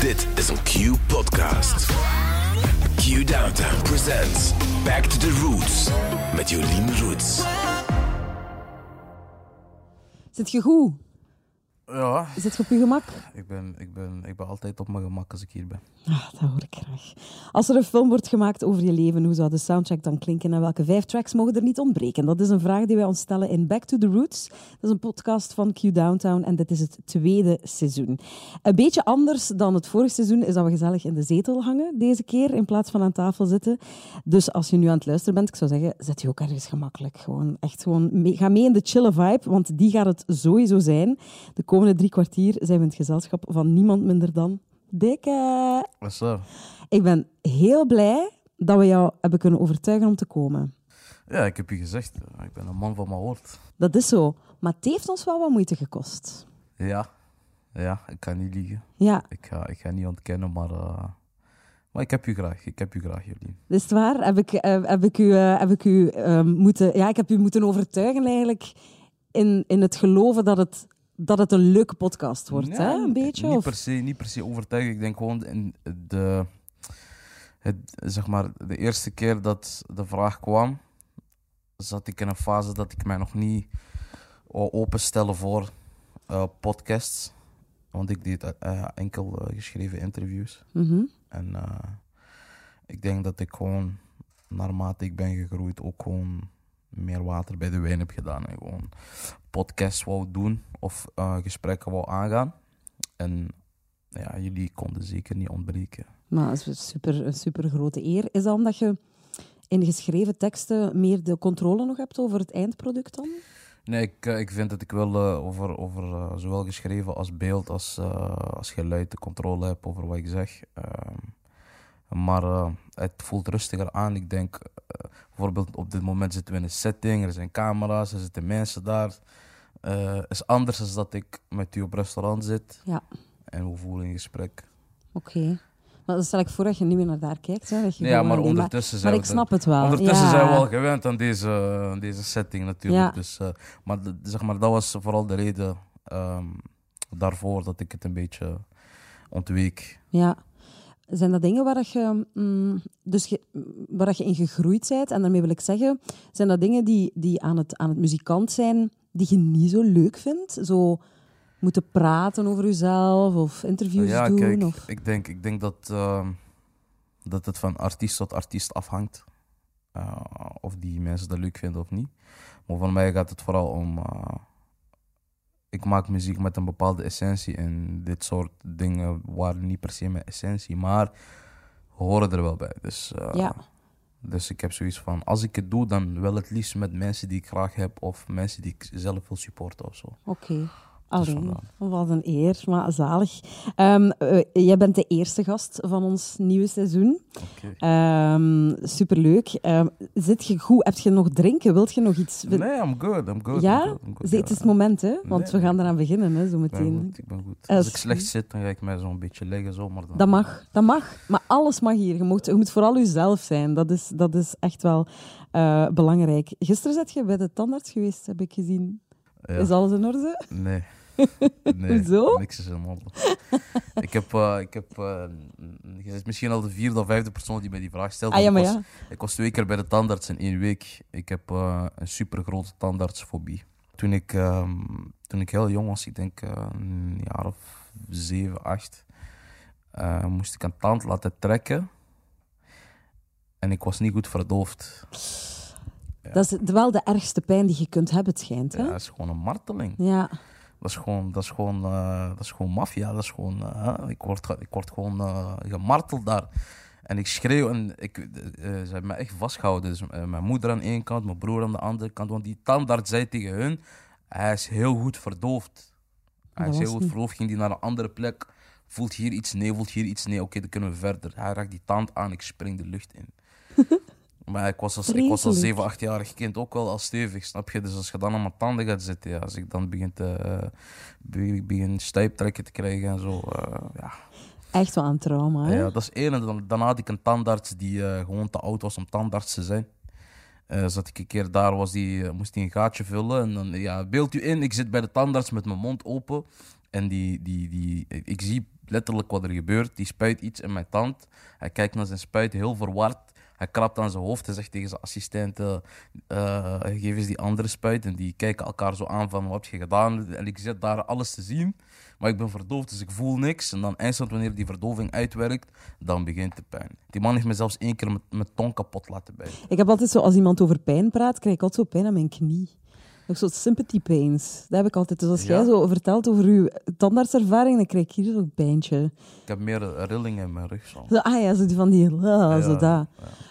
Dit is een Q-podcast. Q Downtown presents Back to the Roots met Jolien Roots. Zit je goed? Ja, Zit je op je gemak? ik ben, ik, ben, ik ben altijd op mijn gemak als ik hier ben. Ah, dat hoor ik graag. Als er een film wordt gemaakt over je leven, hoe zou de soundtrack dan klinken en welke vijf tracks mogen er niet ontbreken? Dat is een vraag die wij ons stellen in Back to the Roots. Dat is een podcast van Q Downtown en dit is het tweede seizoen. Een beetje anders dan het vorige seizoen is dat we gezellig in de zetel hangen deze keer in plaats van aan tafel zitten. Dus als je nu aan het luisteren bent, ik zou zeggen, zet je ook ergens gemakkelijk. Gewoon echt gewoon mee- ga mee in de chille vibe, want die gaat het sowieso zijn. De komende drie kwartier zijn we in het gezelschap van niemand minder dan Dikke. Wat dat? Ik ben heel blij dat we jou hebben kunnen overtuigen om te komen. Ja, ik heb je gezegd, eh, ik ben een man van mijn woord. Dat is zo. Maar het heeft ons wel wat moeite gekost. Ja, ja, ik kan niet liegen. Ja, Ik ga, ik ga niet ontkennen, maar, eh, maar ik heb je graag. Ik heb je graag, Jolien. is het waar? Heb ik, eh, heb ik u, heb ik u eh, moeten... Ja, ik heb u moeten overtuigen eigenlijk in, in het geloven dat het, dat het een leuke podcast wordt. hè? Een beetje? Niet Of... per, se, niet per se overtuigd. Ik denk gewoon in de, het, zeg maar, de eerste keer dat de vraag kwam, zat ik in een fase dat ik mij nog niet openstellen voor eh, podcasts. Want ik deed eh, enkel eh, geschreven interviews. Mhm. En ik denk dat ik gewoon, naarmate ik ben gegroeid, ook gewoon meer water bij de wijn heb gedaan. En gewoon podcasts wou doen of eh, gesprekken wou aangaan. En ja, jullie konden zeker niet ontbreken. Maar dat is een super, een super grote eer. Is dat omdat je in geschreven teksten meer de controle nog hebt over het eindproduct dan? Nee, ik, eh, ik vind dat ik wel eh, over, over zowel geschreven als beeld als, als geluid de controle heb over wat ik zeg. Maar eh, het voelt rustiger aan. Ik denk, eh, bijvoorbeeld op dit moment zitten we in een setting, er zijn camera's, er zitten mensen daar. Eh is anders dan dat ik met u op restaurant zit Ja, en we voelen een gesprek. oké. Maar dan stel ik voor dat je niet meer naar daar kijkt. Hè? Dat je Nee, ja, maar ondertussen zijn Maar we ik snap het wel. Ondertussen ja. zijn we al gewend aan deze, aan deze setting natuurlijk. Ja. Dus, maar, zeg maar dat was vooral de reden ehm, daarvoor dat ik het een beetje ontweek. Ja. Zijn dat dingen waar dat je, mm, dus je, waar dat je in gegroeid bent? En daarmee wil ik zeggen, zijn dat dingen die, die aan, het, aan het muzikant zijn die je niet zo leuk vindt? Zo moeten praten over jezelf of interviews ja, doen? kijk, of... ik denk, ik denk dat, ehm, dat het van artiest tot artiest afhangt. Eh, of die mensen dat leuk vinden of niet. Maar voor mij gaat het vooral om. eh, ik maak muziek met een bepaalde essentie. En dit soort dingen waren niet per se mijn essentie, maar horen er wel bij. Dus, eh, Ja. dus ik heb zoiets van: als ik het doe, dan wel het liefst met mensen die ik graag heb. Of mensen die ik zelf wil supporten of zo. Oké. Allee, wat een eer, maar zalig. Ehm, eh, jij bent de eerste gast van ons nieuwe seizoen. Oké. Ehm, superleuk. Ehm, zit je goed? Heb je nog drinken? Wilt je nog iets? Nee, I'm good. I'm good. ja? I'm good, I'm good, Zit- Het is het moment, hè? Want Nee, we gaan eraan beginnen, hè, zo Ik ben meteen. goed, ik ben goed. Eh, Als ik slecht zit, dan ga ik mij zo'n beetje liggen zo, maar dan... Dat mag, dat mag. Maar alles mag hier. Je moet, je moet vooral jezelf zijn. Dat is, dat is echt wel eh, belangrijk. Gisteren zat je bij de tandarts geweest, heb ik gezien. Ja. Is alles in orde? Nee. Nee. Niks is in orde. ik heb... eh, ik heb eh, je bent misschien al de vierde of vijfde persoon die mij die vraag stelt. Ah ja, Ik maar was- ja. Ik was twee keer bij de tandarts in één week. Ik heb eh, een super grote tandartsfobie. Toen ik, ehm, toen ik heel jong was, ik denk een jaar of zeven, acht, moest ik een tand laten trekken. En ik was niet goed verdoofd. Ja. Dat is wel de ergste pijn die je kunt hebben, het schijnt. Hè? Ja, dat is gewoon een marteling. Ja. Dat is gewoon, dat is gewoon, eh, dat is gewoon maffia. Dat is gewoon, eh, ik, word, ik word gewoon eh, gemarteld daar. En ik schreeuw en ik, ze hebben me echt vastgehouden. Dus, mijn moeder aan één kant, mijn broer aan de andere kant. Want die tandarts zei tegen hun, hij is heel goed verdoofd. Hij Dat is heel goed niet. verdoofd. Ging die naar een andere plek, voelt hier iets nee, voelt hier iets nee. Oké, dan kunnen we verder. Hij raakt die tand aan, ik spring de lucht in. Maar ik was als, ik was als Vreselijk. 7, 8-jarig kind ook wel al stevig, snap je? Dus als je dan aan mijn tanden gaat zitten, ja, als ik dan begin te begin stijptrekken te krijgen en zo, eh, ja. Echt wel een trauma. Hè? ja. Dat is één. En dan, dan had ik een tandarts die eh, gewoon te oud was om tandarts te zijn. Zat ik een keer daar, was die, moest hij een gaatje vullen. En dan, ja, beeld u in, ik zit bij de tandarts met mijn mond open. En die, die, die, ik zie letterlijk wat er gebeurt. Die spuit iets in mijn tand. Hij kijkt naar zijn spuit, heel verward. Hij krabt aan zijn hoofd en zegt tegen zijn assistenten: eh, geef eens die andere spuit. En die kijken elkaar zo aan van: wat heb je gedaan? En ik zit daar alles te zien, maar ik ben verdoofd, dus ik voel niks. En dan eindstand, wanneer die verdoving uitwerkt, dan begint de pijn. Die man heeft me zelfs één keer met mijn tong kapot laten bijten. Ik heb altijd zo, als iemand over pijn praat, krijg ik altijd zo pijn aan mijn knie. Ook zo sympathy pains. Dat heb ik altijd. Dus als Ja. jij zo vertelt over je tandartservaring, dan krijg ik hier zo'n pijntje. Ik heb meer rillingen in mijn rug. Zo. Zo, ah ja, zo die van die... ah, zo Ja, dat.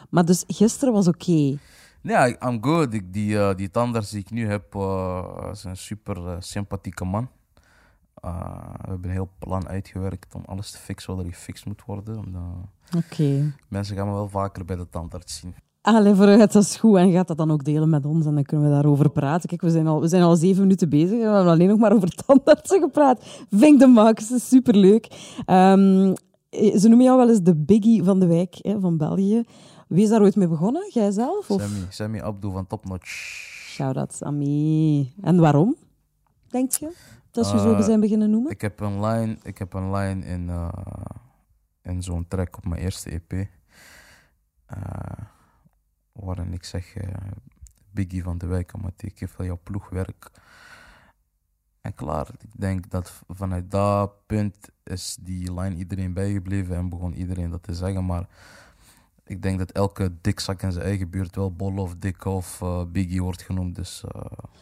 Maar dus gisteren was oké. Nee, I- I'm good. Ik, die, eh, die tandarts die ik nu heb, eh, is een super eh, sympathieke man. We hebben een heel plan uitgewerkt om alles te fixen wat er gefixt moet worden. Oké. mensen gaan me wel vaker bij de tandarts zien. Allee, vooruit, dat is goed. En gaat dat dan ook delen met ons en dan kunnen we daarover praten. Kijk, we zijn al, we zijn al zeven minuten bezig en we hebben alleen nog maar over tandartsen gepraat. Vink de max, is superleuk. Ehm, eh, ze noemen jou wel eens de biggie van de wijk hè, van België. Wie is daar ooit mee begonnen? Jij zelf? Of? Sammy, Sammy Abdou van Top Notch. Shout-outs aan mij. En waarom, denk je? Dat je zo Eh, zijn beginnen noemen? Ik heb een line, ik heb een line in, eh, in zo'n track op mijn eerste EP. Waarin ik zeg, eh, Biggie van de Wijk, omdat ik geef jouw ploegwerk. En klaar, ik denk dat vanuit dat punt is die line iedereen bijgebleven en begon iedereen dat te zeggen. Maar ik denk dat elke dikzak in zijn eigen buurt wel Bolle of Dikke of eh, Biggie wordt genoemd. Dus eh,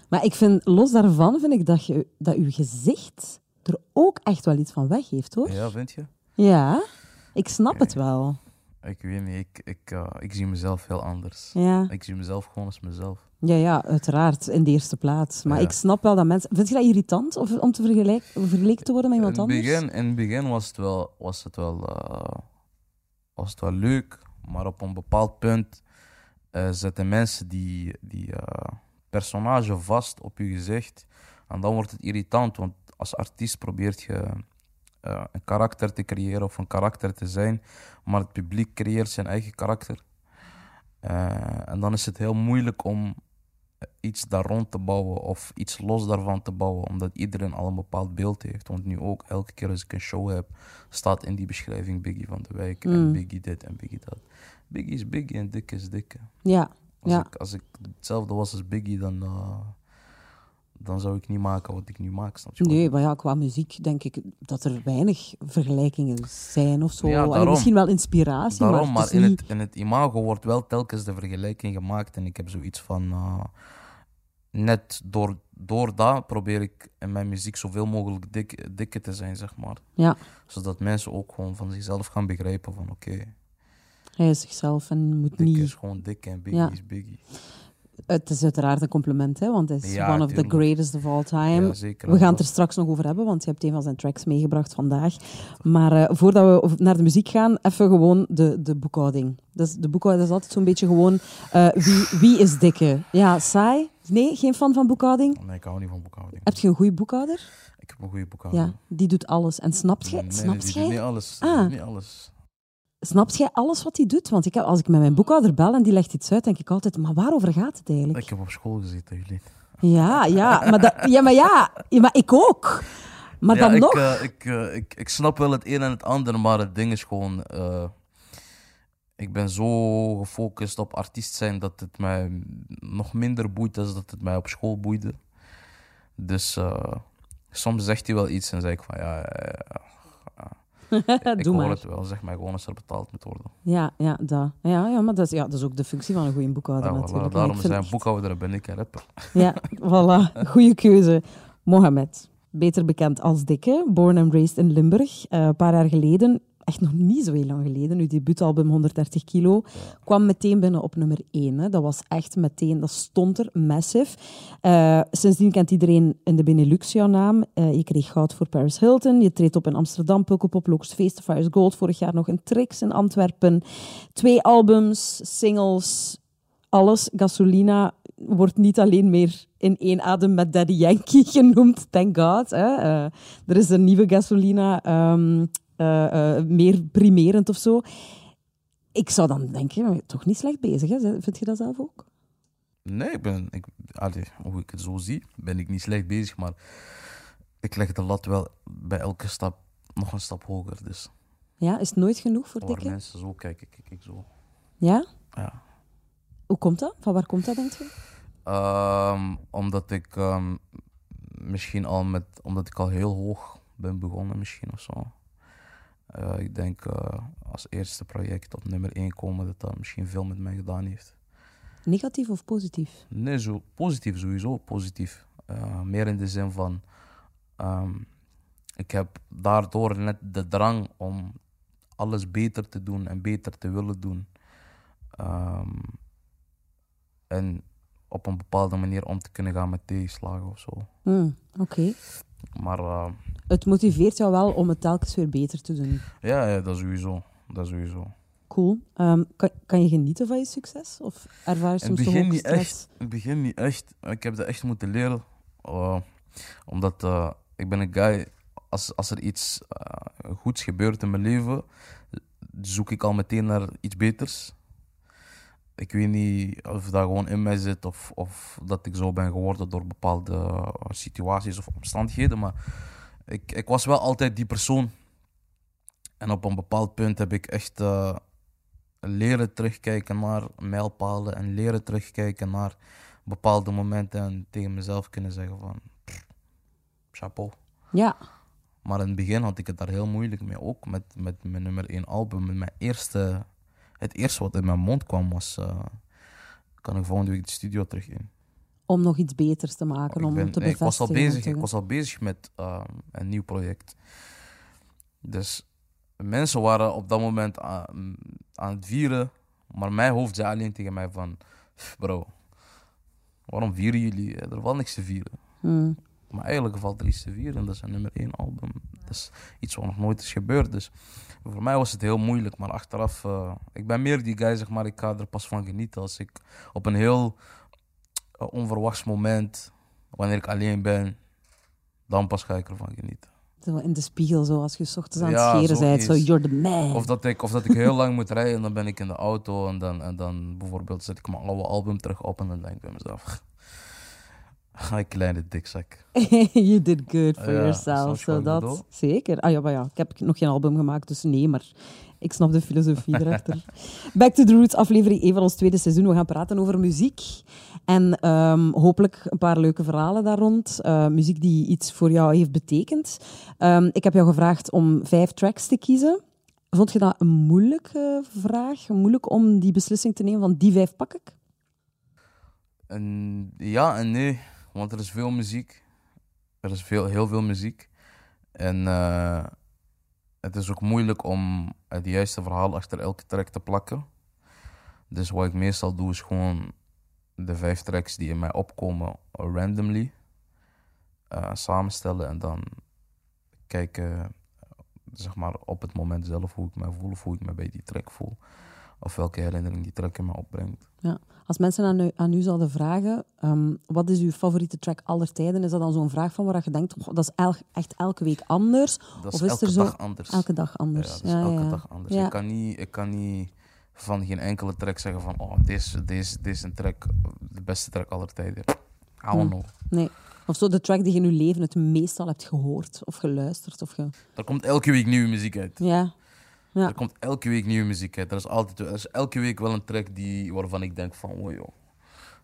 Maar ik vind, los daarvan vind ik dat, je, dat uw gezicht er ook echt wel iets van weg heeft, hoor. ja, vind je? Ja, ik snap het wel. Ik weet niet, ik, ik, eh, ik zie mezelf heel anders. Ja. Ik zie mezelf gewoon als mezelf. Ja, ja, uiteraard, in de eerste plaats. Maar Ja. ik snap wel dat mensen... Vind je dat irritant of, om te vergelijk, vergeleken te worden met In iemand het, anders? begin, in het begin was het wel, was het wel, eh, was het wel leuk, maar op een bepaald punt eh, zetten mensen die, die personage vast op je gezicht. En dan wordt het irritant, want als artiest probeert je eh, een karakter te creëren of een karakter te zijn, maar het publiek creëert zijn eigen karakter. Eh, en dan is het heel moeilijk om iets daar rond te bouwen of iets los daarvan te bouwen, omdat iedereen al een bepaald beeld heeft. Want nu ook, elke keer als ik een show heb, staat in die beschrijving Biggie van de Wijk en Mm. Biggie dit en Biggie dat. Biggie is Biggie en Dick is Dikke. Ja, Als, Ja. ik, als ik hetzelfde was als Biggie, dan, eh, dan zou ik niet maken wat ik nu maak. Snap je nee, maar ja, qua muziek denk ik dat er weinig vergelijkingen zijn of zo. Ja, En daarom. misschien wel inspiratie, Daarom, maar, maar, het in, niet... het, in het imago wordt wel telkens de vergelijking gemaakt. En ik heb zoiets van. eh, net door, door dat probeer ik in mijn muziek zoveel mogelijk dik, dikke te zijn, zeg maar. Ja, Zodat mensen ook gewoon van zichzelf gaan begrijpen: van oké, hij is zichzelf en moet dik niet... is gewoon dik en Biggie Ja. is Biggie. Het is uiteraard een compliment, hè, want hij is Ja, one of the greatest of all time. Ja, zeker. We gaan het er straks nog over hebben, want je hebt een van zijn tracks meegebracht vandaag. Maar eh, voordat we naar de muziek gaan, even gewoon de, de boekhouding. Dus de boekhouding is altijd zo'n beetje gewoon eh, wie, wie is dikke? Ja, saai? Nee, geen fan van boekhouding? Nee, ik hou niet van boekhouding. Heb je een goede boekhouder? Ik heb een goede boekhouding. Ja, die doet alles. En snapt jij, Nee, snapt die jij, doet niet alles. Ah. doet niet alles. Snapt jij alles wat hij doet? Want ik heb, als ik met mijn boekhouder bel en die legt iets uit, denk ik altijd, maar waarover gaat het eigenlijk? Ik heb op school gezeten, jullie. Ja, ja, maar, dat, ja, maar ja, ja, maar ik ook. Maar ja, dan ik, nog... eh, ik, eh, ik, ik snap wel het een en het ander, maar het ding is gewoon. eh, ik ben zo gefocust op artiest zijn dat het mij nog minder boeit dan dat het mij op school boeide. Dus soms zegt hij wel iets en zeg ik van ja, ja, ja, ik hoor maar. het wel. Zeg mij gewoon als er betaald moet worden. Ja, ja, dat. Ja, ja, maar dat is, ja, dat is ook de functie van een goede boekhouder Ja, voilà, natuurlijk. daarom vind een echt- boekhouder en ben ik een rapper. Ja, voilà. Goede keuze. Mohamed, beter bekend als Dikke, born and raised in Limburg. Eh, een paar jaar geleden, echt nog niet zo heel lang geleden, uw debuutalbum 130 kilo, kwam meteen binnen op nummer 1. Hè. Dat was echt meteen, dat stond er, massive. Eh, sindsdien kent iedereen in de Benelux jouw naam. Eh, je kreeg goud voor Paris Hilton. Je treedt op in Amsterdam, Pukkelpop, Locust Feest, Fires Gold. Vorig jaar nog een Trix in Antwerpen. Twee albums, singles, alles. Gasolina wordt niet alleen meer in één adem met Daddy Yankee genoemd, thank God. Eh, er is een nieuwe Gasolina, ehm, eh, eh, meer primerend of zo. Ik zou dan denken, toch niet slecht bezig, hè? vind je dat zelf ook? Nee, ik ben, ik, allee, hoe ik het zo zie, ben ik niet slecht bezig, maar ik leg de lat wel bij elke stap nog een stap hoger. Dus Ja, is het nooit genoeg voor dikke? mensen zo kijken, kijk ik zo. Ja? Ja. Hoe komt dat? Van waar komt dat, denk je? Ehm, omdat ik ehm, misschien al met, omdat ik al heel hoog ben begonnen, misschien of zo. Eh, ik denk eh, als eerste project op nummer 1 komen dat dat misschien veel met mij gedaan heeft. Negatief of positief? Nee, zo, positief sowieso, positief. Eh, meer in de zin van, ehm, ik heb daardoor net de drang om alles beter te doen en beter te willen doen. Ehm, en op een bepaalde manier om te kunnen gaan met tegenslagen of zo. Hmm, Oké. Maar eh, Het motiveert jou wel om het telkens weer beter te doen. ja, ja, dat sowieso. Dat sowieso. Cool. Ehm, kan, kan je genieten van je succes? Of ervaar je soms toch begin ook niet stress? echt. In het begin niet echt. Ik heb dat echt moeten leren. eh, omdat eh, ik ben een guy, als, als er iets goeds gebeurt in mijn leven, zoek ik al meteen naar iets beters. Ik weet niet of dat gewoon in mij zit of, of dat ik zo ben geworden door bepaalde eh, situaties of omstandigheden. Maar ik, ik was wel altijd die persoon. En op een bepaald punt heb ik echt eh, leren terugkijken naar mijlpalen en leren terugkijken naar bepaalde momenten en tegen mezelf kunnen zeggen van pff, chapeau. Ja. Maar in het begin had ik het daar heel moeilijk mee, ook met, met mijn nummer 1 album. Met mijn eerste, het eerste wat in mijn mond kwam was, eh, kan ik volgende week de studio terug in. Om nog iets beters te maken, om ben- te nee, ik was al bevestigen. bezig, ik was al bezig met ehm, een nieuw project. Dus mensen waren op dat moment aan, aan het vieren, maar mijn hoofd zei alleen tegen mij van, bro, waarom vieren jullie? Er valt niks te vieren. Hmm. Maar eigenlijk valt er iets te vieren. Dat is een nummer één album. Dat is iets wat nog nooit is gebeurd. Dus voor mij was het heel moeilijk. Maar achteraf, eh, ik ben meer die guy, zeg maar. Ik ga er pas van genieten als ik op een heel eh, onverwachts moment, wanneer ik alleen ben, dan pas ga ik ervan genieten. Zo in de spiegel, zo als je 's ochtends aan het Ja, scheren bent. zoiets. Zo, you're the man. Of dat ik, of dat ik heel lang moet rijden en dan ben ik in de auto en dan, en dan bijvoorbeeld zet ik mijn oude album terug op en dan denk ik bij mezelf, ga ik kleine dikzak. you did good for yourself. Zo dat. Zeker. Ah ja, maar ja, ik heb nog geen album gemaakt, dus nee, maar ik snap de filosofie erachter. Back to the Roots, aflevering 1 van ons tweede seizoen. We gaan praten over muziek. En ehm, hopelijk een paar leuke verhalen daar rond. Eh, muziek die iets voor jou heeft betekend. Ehm, ik heb jou gevraagd om vijf tracks te kiezen. Vond je dat een moeilijke vraag? Moeilijk om die beslissing te nemen van die vijf pak ik? En ja en nee, want er is veel muziek. Er is veel, heel veel muziek. En eh, het is ook moeilijk om het juiste verhaal achter elke track te plakken. Dus wat ik meestal doe is gewoon de vijf tracks die in mij opkomen eh, randomly eh, samenstellen en dan kijken eh, zeg maar op het moment zelf hoe ik me voel of hoe ik me bij die track voel. Of welke herinnering die track in me opbrengt. Ja. Als mensen aan u, aan u zouden vragen, ehm, wat is uw favoriete track aller tijden? Is dat dan zo'n vraag van waar je denkt, "Goh, dat is el- echt elke week anders? Dat Of is elke er zo dag anders. Elke dag anders. Ja, dat is elke ja. dag anders. Ik, kan niet, ik kan niet van geen enkele track zeggen van oh, deze, deze, deze is een track, de beste track aller tijden. I don't Hm. know. Nee. Of zo de track die je in je leven het meestal hebt gehoord of geluisterd. Of ge... Er komt elke week nieuwe muziek uit. Ja. Ja. Er komt elke week nieuwe muziek uit. Er is, altijd, er is elke week wel een track die, waarvan ik denk van oh joh,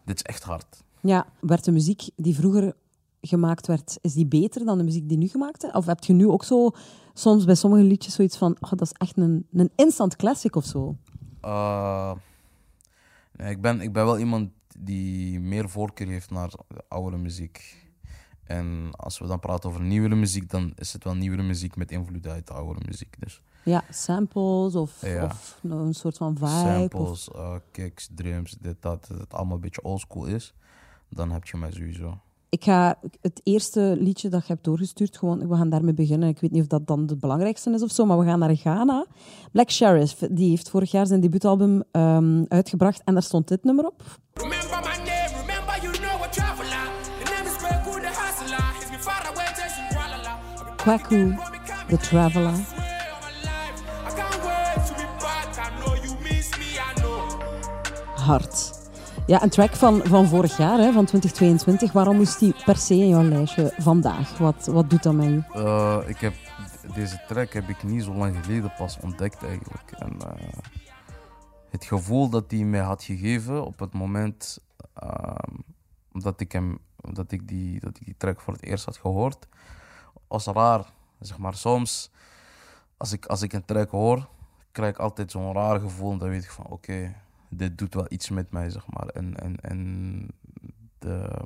dit is echt hard. ja. Werd de muziek die vroeger gemaakt werd, is die beter dan de muziek die nu gemaakt is? Of heb je nu ook zo soms bij sommige liedjes zoiets van, oh, dat is echt een, een instant classic of zo? Uh, nee, ik, ben, ik ben wel iemand die meer voorkeur heeft naar de oudere muziek. En als we dan praten over nieuwere muziek, dan is het wel nieuwere muziek met invloeden uit de oudere muziek. Dus Ja, samples of, Ja. of een soort van vibe. Of... samples, uh, kicks, drums, dit, dat, dat het allemaal een beetje oldschool is, dan heb je mij sowieso. Ik ga het eerste liedje dat je hebt doorgestuurd, gewoon, we gaan daarmee beginnen. Ik weet niet of dat dan het belangrijkste is of zo, maar we gaan naar Ghana. Black Sheriff, die heeft vorig jaar zijn debuutalbum ehm, uitgebracht en daar stond dit nummer op. Remember my name, Hard. Ja, een track van, van vorig jaar, hè, van 2022. Waarom moest die per se in jouw lijstje vandaag? Wat, wat doet dat met? Uh, ik heb deze track heb ik niet zo lang geleden pas ontdekt eigenlijk. En eh, het gevoel dat hij mij had gegeven op het moment ehm, dat, ik hem, dat, ik die, dat ik die track voor het eerst had gehoord, was raar. Zeg maar, soms als ik, als ik een track hoor, krijg ik altijd zo'n raar gevoel. En dan weet ik van oké, dit doet wel iets met mij, zeg maar. En, en, en de,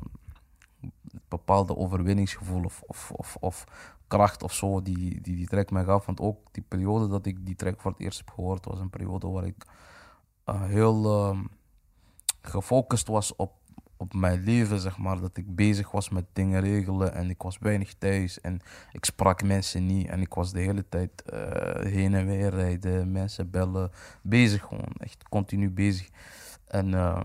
bepaalde overwinningsgevoel of, of, of, of kracht of zo die, die die track mij gaf. Want ook die periode dat ik die track voor het eerst heb gehoord, was een periode waar ik eh, heel ehm, gefocust was op, op mijn leven, zeg maar. Dat ik bezig was met dingen regelen en ik was weinig thuis en ik sprak mensen niet. En ik was de hele tijd eh, heen en weer rijden, mensen bellen, bezig gewoon, echt continu bezig. En eh,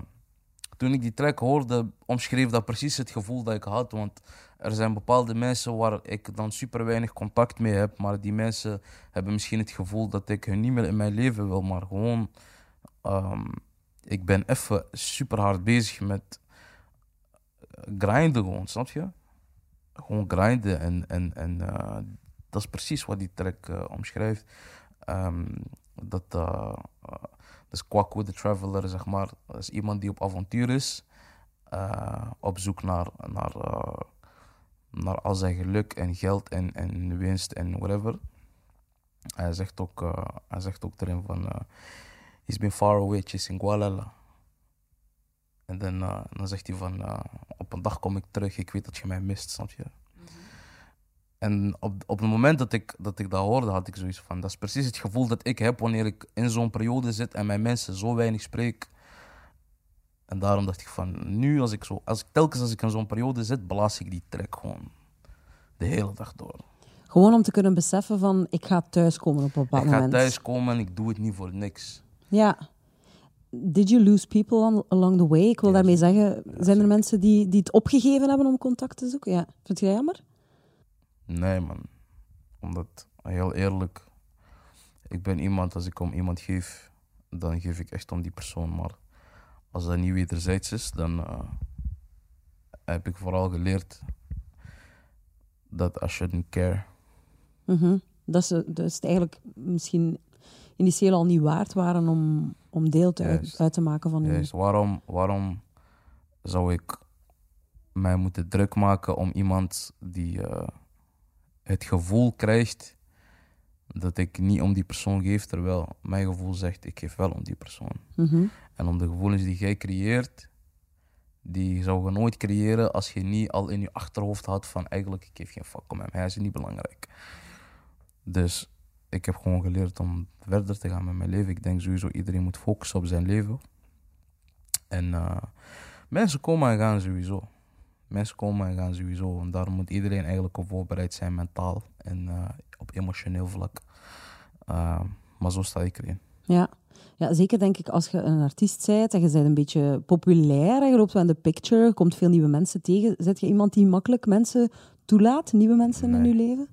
toen ik die track hoorde, omschreef dat precies het gevoel dat ik had. Want er zijn bepaalde mensen waar ik dan super weinig contact mee heb. Maar die mensen hebben misschien het gevoel dat ik hun niet meer in mijn leven wil. Maar gewoon, ehm, ik ben even super hard bezig met grinden gewoon, snap je? Gewoon grinden. En, en, en eh, dat is precies wat die track eh, omschrijft. Ehm, dat, eh, eh, dus Kwaku the Traveler, zeg maar, is iemand die op avontuur is. op zoek naar, naar, naar al zijn geluk en geld en, en winst en whatever. Hij zegt ook, hij zegt ook erin van... He's been far away chasing Gualala. En dan, dan zegt hij van... op een dag kom ik terug, ik weet dat je mij mist, snap je? En op, op het moment dat ik, dat ik dat hoorde, had ik zoiets van... Dat is precies het gevoel dat ik heb wanneer ik in zo'n periode zit en met mensen zo weinig spreek. En daarom dacht ik van, nu als ik zo... Als ik, telkens als ik in zo'n periode zit, blaas ik die track gewoon. De hele dag door. Gewoon om te kunnen beseffen van, ik ga thuiskomen op een bepaald ik ga moment. thuiskomen en ik doe het niet voor niks. Ja. Did you lose people on- along the way? Ik wil Ja, daarmee zeggen, zijn er mensen die, die het opgegeven hebben om contact te zoeken? Ja. Vind je dat jammer? Nee, man. Omdat, heel eerlijk, ik ben iemand, als ik om iemand geef, dan geef ik echt om die persoon. Maar als dat niet wederzijds is, dan eh, heb ik vooral geleerd dat I shouldn't care. Mhm. Dat, ze, dat is het eigenlijk misschien initieel al niet waard waren om, om deel te, uit, te maken van Juist, waarom, waarom zou ik mij moeten druk maken om iemand die eh, het gevoel krijgt dat ik niet om die persoon geef, terwijl mijn gevoel zegt ik geef wel om die persoon. Mhm. En om de gevoelens die jij creëert, die zou je nooit creëren als je niet al in je achterhoofd had van eigenlijk ik geef geen fuck om hem, hij is niet belangrijk. Dus ik heb gewoon geleerd om verder te gaan met mijn leven. Ik denk sowieso iedereen moet focussen op zijn leven. En eh, mensen komen en gaan sowieso. Mensen komen en gaan sowieso. En daar moet iedereen eigenlijk op voorbereid zijn, mentaal en eh, op emotioneel vlak. Eh, maar zo sta ik erin. Ja. ja, zeker denk ik als je een artiest bent en je bent een beetje populair en je loopt wel in de picture, je komt veel nieuwe mensen tegen. Zet je iemand die makkelijk mensen toelaat, nieuwe mensen in je leven?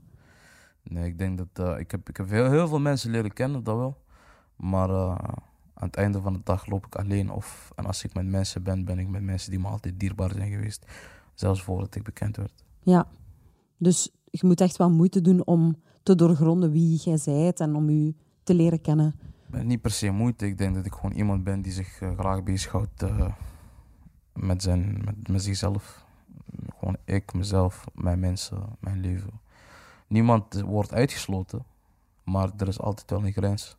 Nee, ik denk dat... eh, ik heb, ik heb heel, heel veel mensen leren kennen, dat wel. Maar eh, aan het einde van de dag loop ik alleen. Of, en als ik met mensen ben, ben ik met mensen die me altijd dierbaar zijn geweest. Zelfs voordat ik bekend werd. Ja. Dus je moet echt wel moeite doen om te doorgronden wie jij bent en om je te leren kennen. Niet per se moeite. Ik denk dat ik gewoon iemand ben die zich eh, graag bezighoudt met, zijn, met, met zichzelf. Gewoon ik, mezelf, mijn mensen, mijn leven. Niemand wordt uitgesloten, maar er is altijd wel een grens.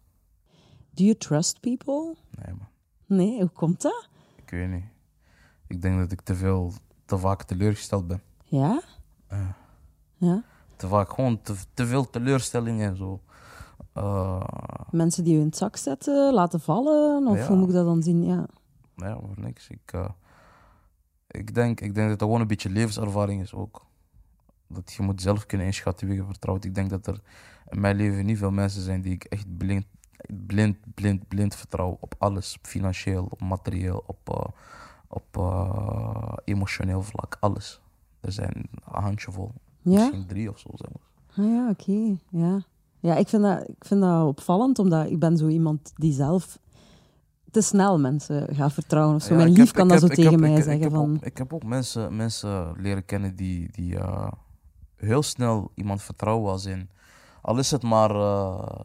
Do you trust people? Nee, man. Nee, hoe komt dat? Ik weet niet. Ik denk dat ik te veel, te vaak teleurgesteld ben. Ja? Ja. Ja. Te vaak gewoon te, te veel teleurstellingen en zo. Eh, Mensen die je in het zak zetten, laten vallen? Of Ja. hoe moet ik dat dan zien? Ja. ja, voor niks. Ik, eh, ik, denk, ik denk dat het gewoon een beetje levenservaring is ook. Dat je moet zelf kunnen inschatten wie je vertrouwt. Ik denk dat er in mijn leven niet veel mensen zijn die ik echt blind, blind, blind, blind vertrouw op alles. Op financieel, op materieel, op, eh, op eh, emotioneel vlak, alles. Er zijn een handjevol, Ja? misschien drie of zo zelfs. Ah ja, oké. Ja, ja ik, vind dat, ik vind dat opvallend, omdat ik ben zo iemand die zelf te snel mensen gaat vertrouwen. Of zo. Ja, Mijn lief heb- kan dat heb- zo tegen heb- mij ik- zeggen ik heb van... Ook, ik heb ook mensen, mensen leren kennen die, die eh, heel snel iemand vertrouwen als in... Al is het maar eh,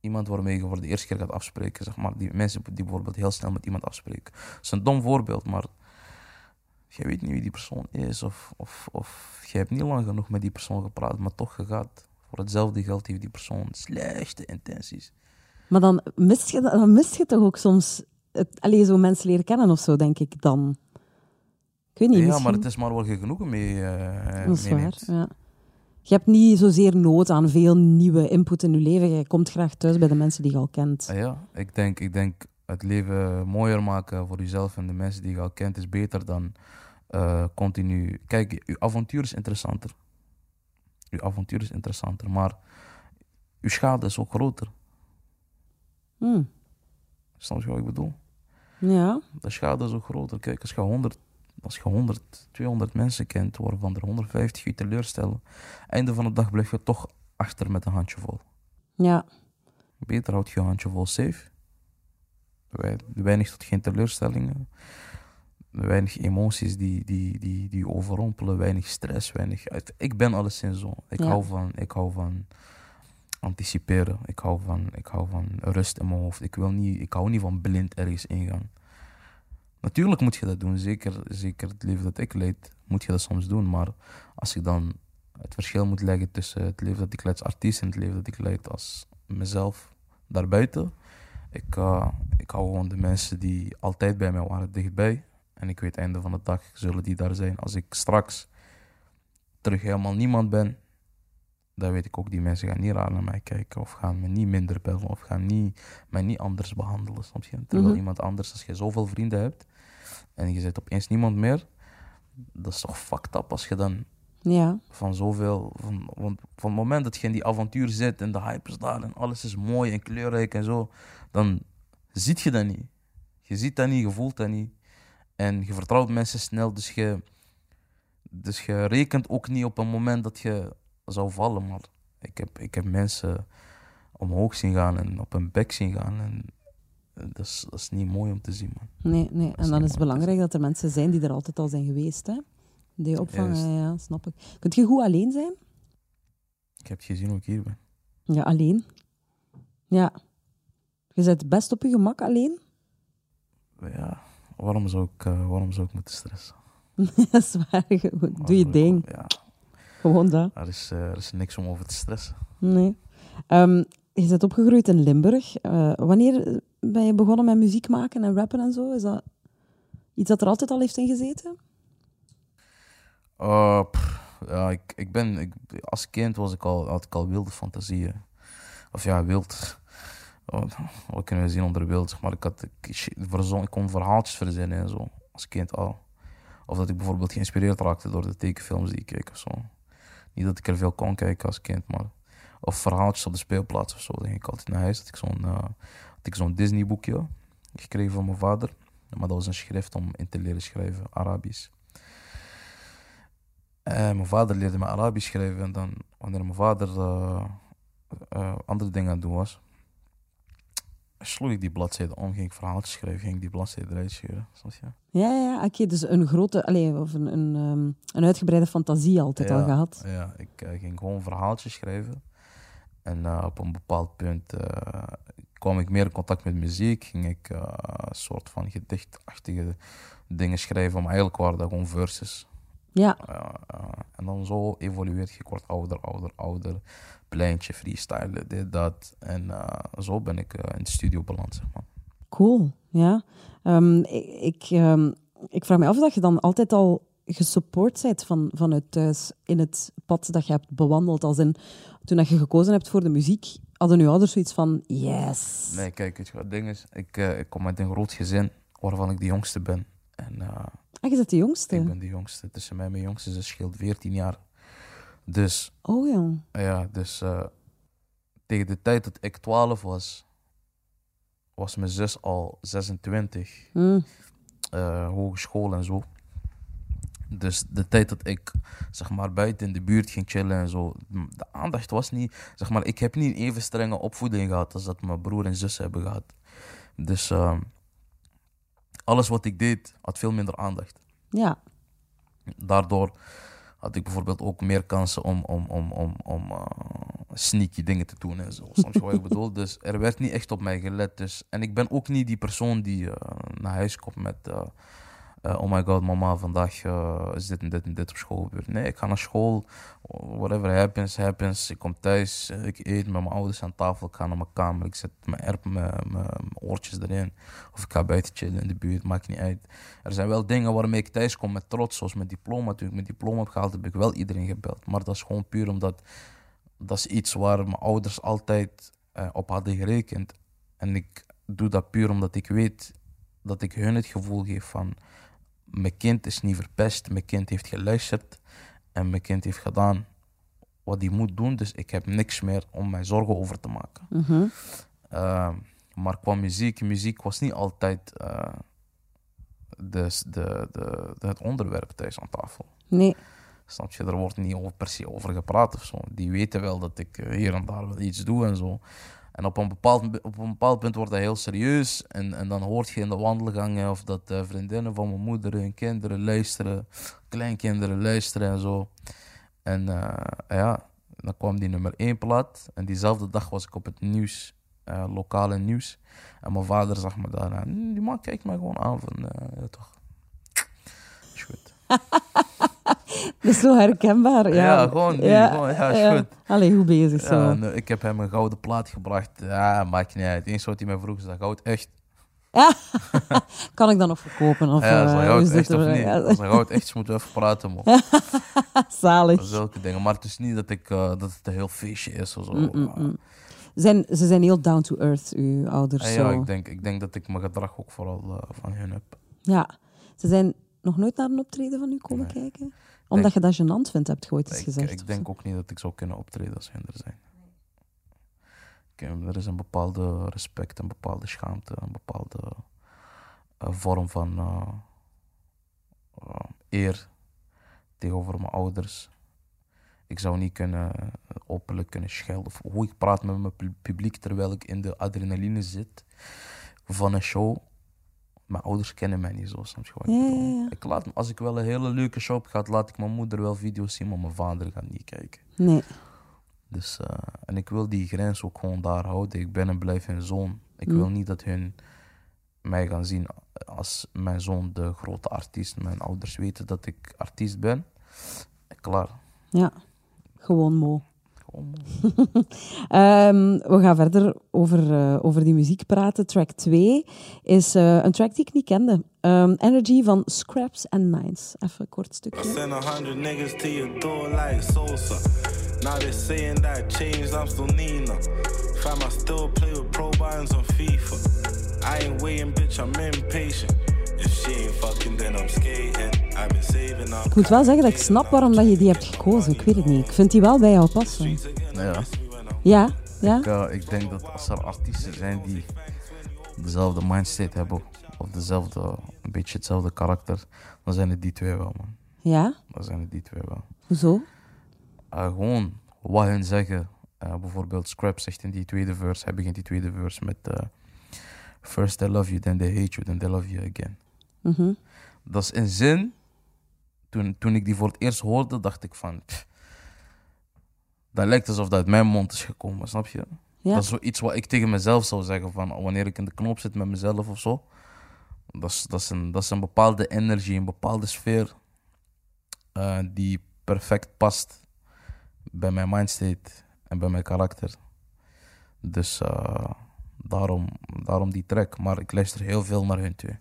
iemand waarmee je voor de eerste keer gaat afspreken. Zeg maar, die mensen die bijvoorbeeld heel snel met iemand afspreken. Dat is een dom voorbeeld, maar je weet niet wie die persoon is. Of, of, of je hebt niet lang genoeg met die persoon gepraat, maar toch je gaat. Voor hetzelfde geld heeft die persoon slechte intenties. Maar dan mist je, dan mist je toch ook soms het, allee, zo mensen leren kennen of zo, denk ik dan. Ik weet niet, ja, misschien... maar het is maar je genoegen mee, eh Dat is waar, ja. Je hebt niet zozeer nood aan veel nieuwe input in je leven. Je komt graag thuis bij de mensen die je al kent. Ah Ja, ik denk, ik denk het leven mooier maken voor jezelf en de mensen die je al kent is beter dan eh, continu. Kijk, je avontuur is interessanter. Je avontuur is interessanter, maar je schade is ook groter. Hmm. Snap je wat ik bedoel? Ja, De schade is ook groter. Kijk, als je 100, als je 100 200 mensen kent, waarvan er 150 je teleurstellen, einde van de dag blijf je toch achter met een handje vol. ja, Beter houd je je handje vol safe. Wei- Weinig tot geen teleurstellingen. Weinig emoties die, die, die, die overrompelen. Weinig stress. Weinig... Ik ben alleszins zo. Ik, Ja. hou van, ik hou van anticiperen. Ik hou van, ik hou van rust in mijn hoofd. Ik, wil niet, ik hou niet van blind ergens ingaan. Natuurlijk moet je dat doen. Zeker, zeker het leven dat ik leid, moet je dat soms doen. Maar als ik dan het verschil moet leggen tussen het leven dat ik leid als artiest en het leven dat ik leid als mezelf daarbuiten. Ik, eh, ik hou gewoon de mensen die altijd bij mij waren dichtbij. En ik weet, einde van de dag zullen die daar zijn. Als ik straks terug helemaal niemand ben, dan weet ik ook, die mensen gaan niet raar naar mij kijken. Of gaan me niet minder bellen. Of gaan niet, mij niet anders behandelen. Snap je? Terwijl Mhm. iemand anders, als je zoveel vrienden hebt en je zit opeens niemand meer, dat is toch fucked up als je dan ja, van zoveel. Van, van het moment dat je in die avontuur zit en de hype is daar en alles is mooi en kleurrijk en zo, dan ziet je dat niet. Je ziet dat niet, je voelt dat niet. En je vertrouwt mensen snel, dus je, dus je rekent ook niet op een moment dat je zou vallen. Maar ik heb, ik heb mensen omhoog zien gaan en op hun bek zien gaan. En dat is, dat is niet mooi om te zien, man. nee, nee. En dan is het belangrijk dat er mensen zijn die er altijd al zijn geweest, hè. Die opvangen, ja, ja, snap ik. Kunt je goed alleen zijn? Ik heb gezien hoe ik hier ben. Ja, alleen. Ja. Je zit best op je gemak alleen. Ja, waarom zou ik, eh, waarom zou ik moeten stressen? dat is waar. Doe je ik- ding. Ja, Gewoon dat. er is, eh, er is niks om over te stressen. Nee. Ehm, je bent opgegroeid in Limburg. Eh, wanneer ben je begonnen met muziek maken en rappen en zo? Is dat iets dat er altijd al heeft in gezeten? Uh, pff, ja, ik, ik ben, ik, als kind was ik al, had ik al wilde fantasieën. Of ja, wild. Oh, wat kunnen we zien onder wild? Maar ik, had, ik, ik kon verhaaltjes verzinnen en zo. Als kind al. Of dat ik bijvoorbeeld geïnspireerd raakte door de tekenfilms die ik keek of zo. Niet dat ik er veel kon kijken als kind, maar. Of verhaaltjes op de speelplaats of zo. Dan ging ik altijd naar huis. Had ik zo'n eh, had ik zo'n Disney boekje gekregen van mijn vader. Maar dat was een schrift om in te leren schrijven, Arabisch. En mijn vader leerde me Arabisch schrijven. En dan, wanneer mijn vader eh, eh, andere dingen aan het doen was, sloeg ik die bladzijde om, ging ik verhaaltjes schrijven, ging ik die bladzijde eruit scheuren. Je? Ja, ja, ja. Oké, dus een grote, allez, of een, een, ehm, een uitgebreide fantasie altijd al gehad. Ja, ik eh, ging gewoon verhaaltjes schrijven. En eh, op een bepaald punt eh, kwam ik meer in contact met muziek. Ging ik eh, een soort van gedichtachtige dingen schrijven. Maar eigenlijk waren dat gewoon verses. Ja, en dan zo evolueert je. Ik word ouder, ouder, ouder. Pleintje, freestylen, dit, dat. En zo ben ik in de studio beland, zeg maar. cool. Ja. Ehm, ik, ik, ehm, ik vraag me af dat je dan altijd al gesupport bent van, vanuit thuis in het pad dat je hebt bewandeld. Als in, toen dat je gekozen hebt voor de muziek, hadden je ouders zoiets van, yes. Nee, kijk, het ding is? Ik, eh, ik kom uit een groot gezin waarvan ik de jongste ben. En Ah, je bent de jongste. ik ben de jongste. Tussen mij en mijn jongste ze scheelt 14 jaar. Dus Oh ja. ja, dus eh, tegen de tijd dat ik 12 was, was mijn zus al 26. Hm. eh, hogeschool en zo. Dus de tijd dat ik zeg maar buiten in de buurt ging chillen en zo, de aandacht was niet, zeg maar, ik heb niet een even strenge opvoeding gehad als dat mijn broer en zus hebben gehad. Dus ehm, alles wat ik deed had veel minder aandacht. Ja. Daardoor had ik bijvoorbeeld ook meer kansen om, om, om, om, om eh, sneaky dingen te doen en zo. Je wat ik bedoel? Dus er werd niet echt op mij gelet. Dus, en ik ben ook niet die persoon die eh, naar huis komt met... oh my god, mama, vandaag eh, is dit en dit en dit op school gebeurd. Nee, ik ga naar school. Whatever happens, happens. Ik kom thuis, ik eet met mijn ouders aan tafel. Ik ga naar mijn kamer, ik zet mijn, mijn, mijn oortjes erin. Of ik ga buiten chillen in de buurt, maakt niet uit. Er zijn wel dingen waarmee ik thuis kom met trots, zoals mijn diploma. Toen ik mijn diploma heb gehaald, heb ik wel iedereen gebeld. Maar dat is gewoon puur omdat dat is iets waar mijn ouders altijd eh, op hadden gerekend. En ik doe dat puur omdat ik weet dat ik hun het gevoel geef van mijn kind is niet verpest, mijn kind heeft geluisterd en mijn kind heeft gedaan wat hij moet doen, dus ik heb niks meer om mij zorgen over te maken. Mhm. Ehm, maar qua muziek, muziek was niet altijd eh, de, de, de, de- het onderwerp thuis aan tafel. Nee. Snap je, er wordt niet over, per se over gepraat of zo. Die weten wel dat ik eh, hier en daar wel iets doe en zo. En op een bepaald, op een bepaald punt wordt dat heel serieus. En, en dan hoort je in de wandelgangen of dat eh, vriendinnen van mijn moeder hun kinderen luisteren, kleinkinderen luisteren en zo. En eh, ja, dan kwam die nummer 1 plaat. En diezelfde dag was ik op het nieuws, eh, lokale nieuws. En mijn vader zag me daar aan. "Hm, Die man kijkt me gewoon aan van, toch. Is goed. Dat is zo herkenbaar. Ja, Ja, gewoon ja, is goed. Allee, hoe bezig zo. Eh, ik heb hem een gouden plaat gebracht. Ja, maakt niet uit. Eens wat hij mij vroeg, is dat goud echt? Kan ik dat nog verkopen? Of, Ja, eh, dat is goud echt of niet? Als dat goud echt is, moeten we even praten, man. Zalig. Zulke dingen. Maar het is niet dat, ik, eh, dat het een heel feestje is of zo. Mm, mm, mm. Zijn, ze zijn heel down to earth, uw ouders. Zo. ja, ik denk, ik denk dat ik mijn gedrag ook vooral eh, van hun heb. Ja. Ze zijn nog nooit naar een optreden van u komen Nee. kijken? Omdat je dat gênant vindt, heb je ooit eens Ik, gezegd. ik denk ook niet dat ik zou kunnen optreden als hun er zijn. Er is een bepaalde respect, een bepaalde schaamte, een bepaalde eh, vorm van eh, eh, eer tegenover mijn ouders. Ik zou niet kunnen openlijk kunnen schelden. Of hoe ik praat met mijn pu- publiek terwijl ik in de adrenaline zit van een show. Mijn ouders kennen mij niet zo, je wat ik Ja, bedoel? ja, ja. Ik laat, als ik wel een hele leuke show heb gehad, laat ik mijn moeder wel video's zien, maar mijn vader gaat niet kijken. Nee. Dus, eh, en ik wil die grens ook gewoon daar houden. Ik ben en blijf hun zoon. Ik Mm. wil niet dat hun mij gaan zien als mijn zoon de grote artiest. Mijn ouders weten dat ik artiest ben. Klaar. Ja. Gewoon mo. Gewoon, Ehm, we gaan verder over, eh, over die muziek praten. Track 2 is eh, een track die ik niet kende. Ehm, Energy van Scraps and Nines. Even een kort I stukje. sent a hundred niggas to your door like Sosa. Now they saying that I changed, I'm still Nina. Fam, I still play with pro buttons on FIFA. I ain't waiting, bitch, I'm impatient. If she ain't fucking, then I'm skating. Ik moet wel zeggen dat ik snap waarom dat je die hebt gekozen. Ik weet het niet. Ik vind die wel bij jou passen. ja. Ja? Ja? Ik, eh, ik denk dat als er artiesten zijn die dezelfde mindstate hebben, of dezelfde, een beetje hetzelfde karakter, dan zijn het die twee wel, man. Ja? Dan zijn het die twee wel. Hoezo? Eh, gewoon wat hun zeggen. Eh, bijvoorbeeld Scrap zegt in die tweede verse, hij begint die tweede verse met First they love you, then they hate you, then they love you again. Mhm. Dat is een zin, toen, toen ik die voor het eerst hoorde, dacht ik van, pff, dat lijkt alsof dat uit mijn mond is gekomen, snap je? Ja. Dat is zoiets wat ik tegen mezelf zou zeggen van wanneer ik in de knop zit met mezelf of zo. Dat is, dat is, een, dat is een bepaalde energie, een bepaalde sfeer eh, die perfect past bij mijn mindstate en bij mijn karakter. Dus eh, daarom, daarom die track. Maar ik luister heel veel naar hun twee.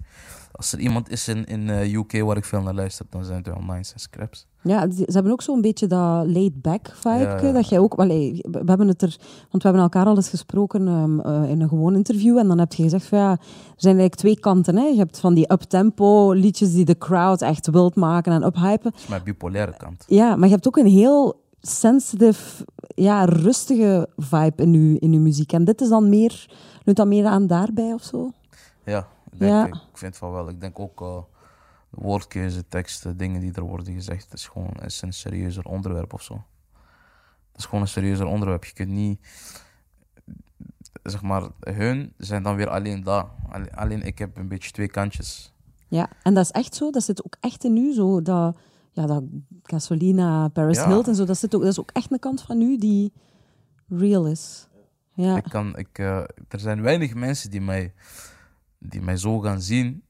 Als er iemand is in, in eh, UK waar ik veel naar luister, dan zijn het wel Nines en Scraps. Ja, ze hebben ook zo'n beetje dat laid-back vibe. Ja. Dat jij ook... Allee, we hebben het er... Want we hebben elkaar al eens gesproken ehm, eh, in een gewoon interview. En dan heb je gezegd van ja, er zijn eigenlijk twee kanten. Hè. Je hebt van die up-tempo liedjes die de crowd echt wilt maken en uphypen. Dat is mijn bipolaire kant. Ja, maar je hebt ook een heel sensitive, ja, rustige vibe in je, in uw muziek. En dit is dan meer... Leunt dat meer aan daarbij of zo? Ja, denk, Ja. ik vind van wel. Ik denk ook uh, woordkeuze, teksten, dingen die er worden gezegd, het is gewoon is een serieuzer onderwerp of zo. Het is gewoon een serieuzer onderwerp. Je kunt niet, zeg maar, hun zijn dan weer alleen daar. Alleen, alleen ik heb een beetje twee kantjes. Ja, en dat is echt zo. Dat zit ook echt in u. Zo, dat, ja, dat Gasolina, Paris Ja. Hilton en zo, dat, zit ook, dat is ook echt een kant van u die real is. Ja, Ik kan, ik, eh, er zijn weinig mensen die mij, die mij zo gaan zien,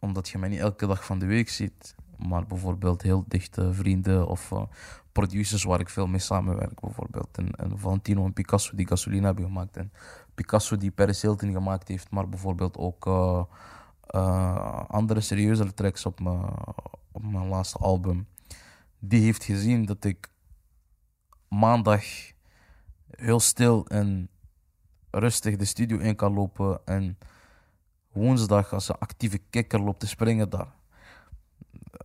omdat je mij niet elke dag van de week ziet. Maar bijvoorbeeld heel dichte vrienden of eh, producers waar ik veel mee samenwerk. Bijvoorbeeld en, en Valentino en Picasso die Gasolina hebben gemaakt. En Picasso die Paris Hilton gemaakt heeft. Maar bijvoorbeeld ook eh, eh, andere serieuzere tracks op mijn, op mijn laatste album. Die heeft gezien dat ik maandag heel stil en rustig de studio in kan lopen. En woensdag als een actieve kikker loopt te springen daar.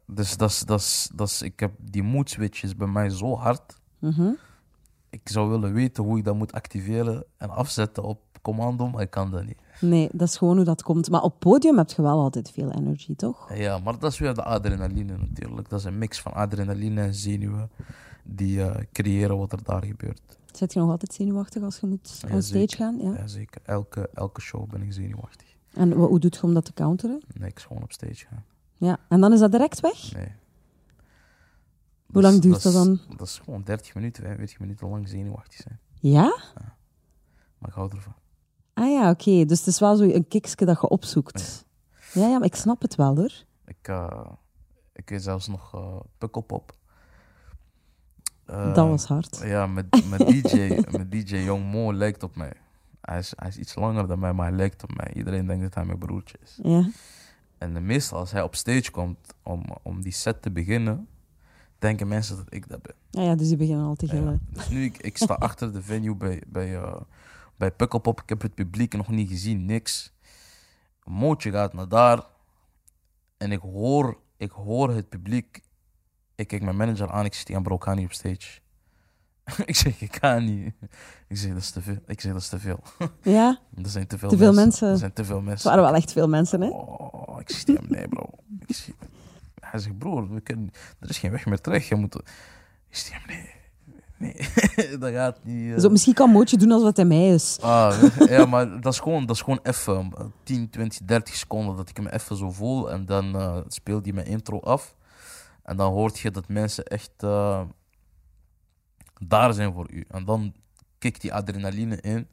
Dus dat is, dat is, dat is, ik heb die mood switches bij mij zo hard. Mhm. Ik zou willen weten hoe ik dat moet activeren en afzetten op commando, maar ik kan dat niet. Nee, dat is gewoon hoe dat komt. Maar op podium heb je wel altijd veel energy, toch? Ja, maar dat is weer de adrenaline natuurlijk. Dat is een mix van adrenaline en zenuwen die eh, creëren wat er daar gebeurt. Zit je nog altijd zenuwachtig als je moet Ja, on stage zeker. gaan? Ja. Ja, zeker. Elke, elke show ben ik zenuwachtig. En wa- hoe doet je om dat te counteren? Niks, gewoon op stage gaan. Ja. En dan is dat direct weg? Nee. Hoe lang duurt dat dan? Dat is gewoon 30 minuten, 45 minuten lang zenuwachtig zijn. Ja? Maar ik hou ervan. Ah ja, oké. Dus het is wel zo een kiksje dat je opzoekt. Ja, ja, maar ik snap het wel hoor. Ik, eh, ik weet zelfs nog eh Pukkelpop. Eh, dat was hard. Ja, met, met DJ, met DJ Young Mo lijkt op mij. Hij is, hij is iets langer dan mij, maar hij lijkt op mij. Iedereen denkt dat hij mijn broertje is. Ja. En meestal als hij op stage komt om, om die set te beginnen, denken mensen dat ik dat ben. Ja, ja, dus die beginnen al te Ja. gillen. Dus nu, ik, ik sta achter de venue bij, bij, eh bij Pukkelpop. Ik heb het publiek nog niet gezien, niks. Mootje gaat naar daar. En ik hoor, ik hoor het publiek. Ik kijk mijn manager aan. Ik zeg tegen bro, ik ga niet op stage. ik zeg, ik ga niet. Ik zeg, dat is te veel. Ik zeg, dat is te veel. Ja, Er zijn te veel, Te veel mensen. Er zijn te veel het mensen. waren wel echt veel mensen, hè? Oh, ik tegen hem, nee bro. Ik zeg, hij zegt, broer, we kunnen, er is geen weg meer terug. Je moet... Ik tegen hem, nee. Nee, dat gaat niet. eh. Zo, misschien kan Mootje doen als wat hij mij is. Ah, ja, maar dat is gewoon, dat is gewoon even eh, 10, 20, 30 seconden dat ik hem even zo voel. En dan eh, speelt hij mijn intro af. En dan hoort je dat mensen echt eh, daar zijn voor u. En dan kikt die adrenaline in.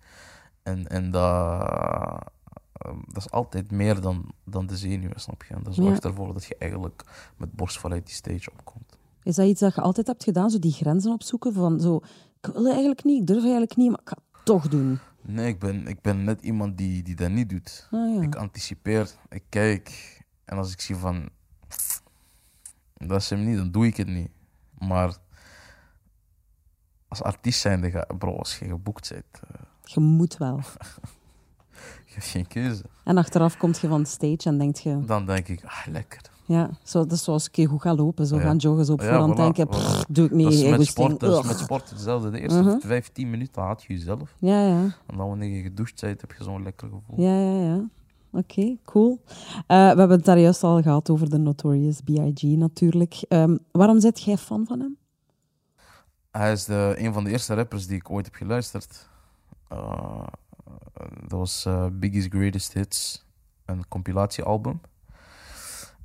En, en dat, eh, dat is altijd meer dan, dan de zenuwen, snap je? En dat Ja. zorgt ervoor dat je eigenlijk met borstval uit die stage opkomt. Is dat iets dat je altijd hebt gedaan, zo die grenzen opzoeken? Van zo, ik wil eigenlijk niet, ik durf eigenlijk niet, maar ik ga het toch doen. Nee, ik ben, ik ben net iemand die, die dat niet doet. Ah, ja. Ik anticipeer, ik kijk. En als ik zie van... Dat is hem niet, dan doe ik het niet. Maar... Als artiest zijnde, ga, bro, als je geboekt bent, eh, Je moet wel. je hebt geen keuze. En achteraf kom je van stage en denk je, Dan denk ik, ah, lekker. ja, zo, dat is zoals ik goed ga lopen, zo Ja. gaan joggen, zo op Ja, voorhand voilà, denken, doe ik niet, dat is met sport, dat is Ugh. met sport hetzelfde. De eerste Mhm. 15 minuten haat je jezelf. Ja, ja. En dan wanneer je gedoucht bent, heb je zo'n lekker gevoel. Ja, ja, ja. Oké, cool. Eh, we hebben het daar juist al gehad over de Notorious B.I.G. natuurlijk. Ehm, waarom zit jij fan van hem? Hij is de, een van de eerste rappers die ik ooit heb geluisterd. Eh, dat was eh, Biggie's Greatest Hits, een compilatiealbum.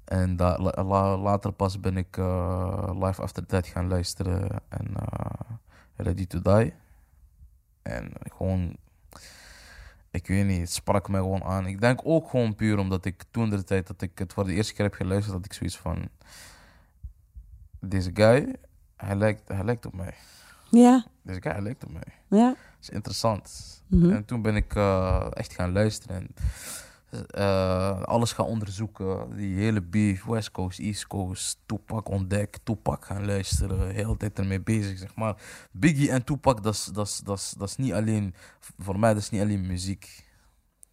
En da- la- la- later pas ben ik eh, Live After Death gaan luisteren en Ready to Die. En gewoon, ik weet niet, het sprak mij gewoon aan. Ik denk ook gewoon puur omdat ik toen de tijd dat ik het voor de eerste keer heb geluisterd, had ik zoiets van, deze guy, hij lijkt, hij lijkt op mij. Ja, Deze guy hij lijkt op mij. ja. Dat is interessant. Mhm. En toen ben ik eh, echt gaan luisteren en eh, alles gaan onderzoeken. Die hele beef, West Coast, East Coast, Tupac ontdekt, Tupac gaan luisteren. De hele tijd ermee bezig, zeg maar. Biggie en Tupac, dat is niet alleen, voor mij, dat is niet alleen muziek.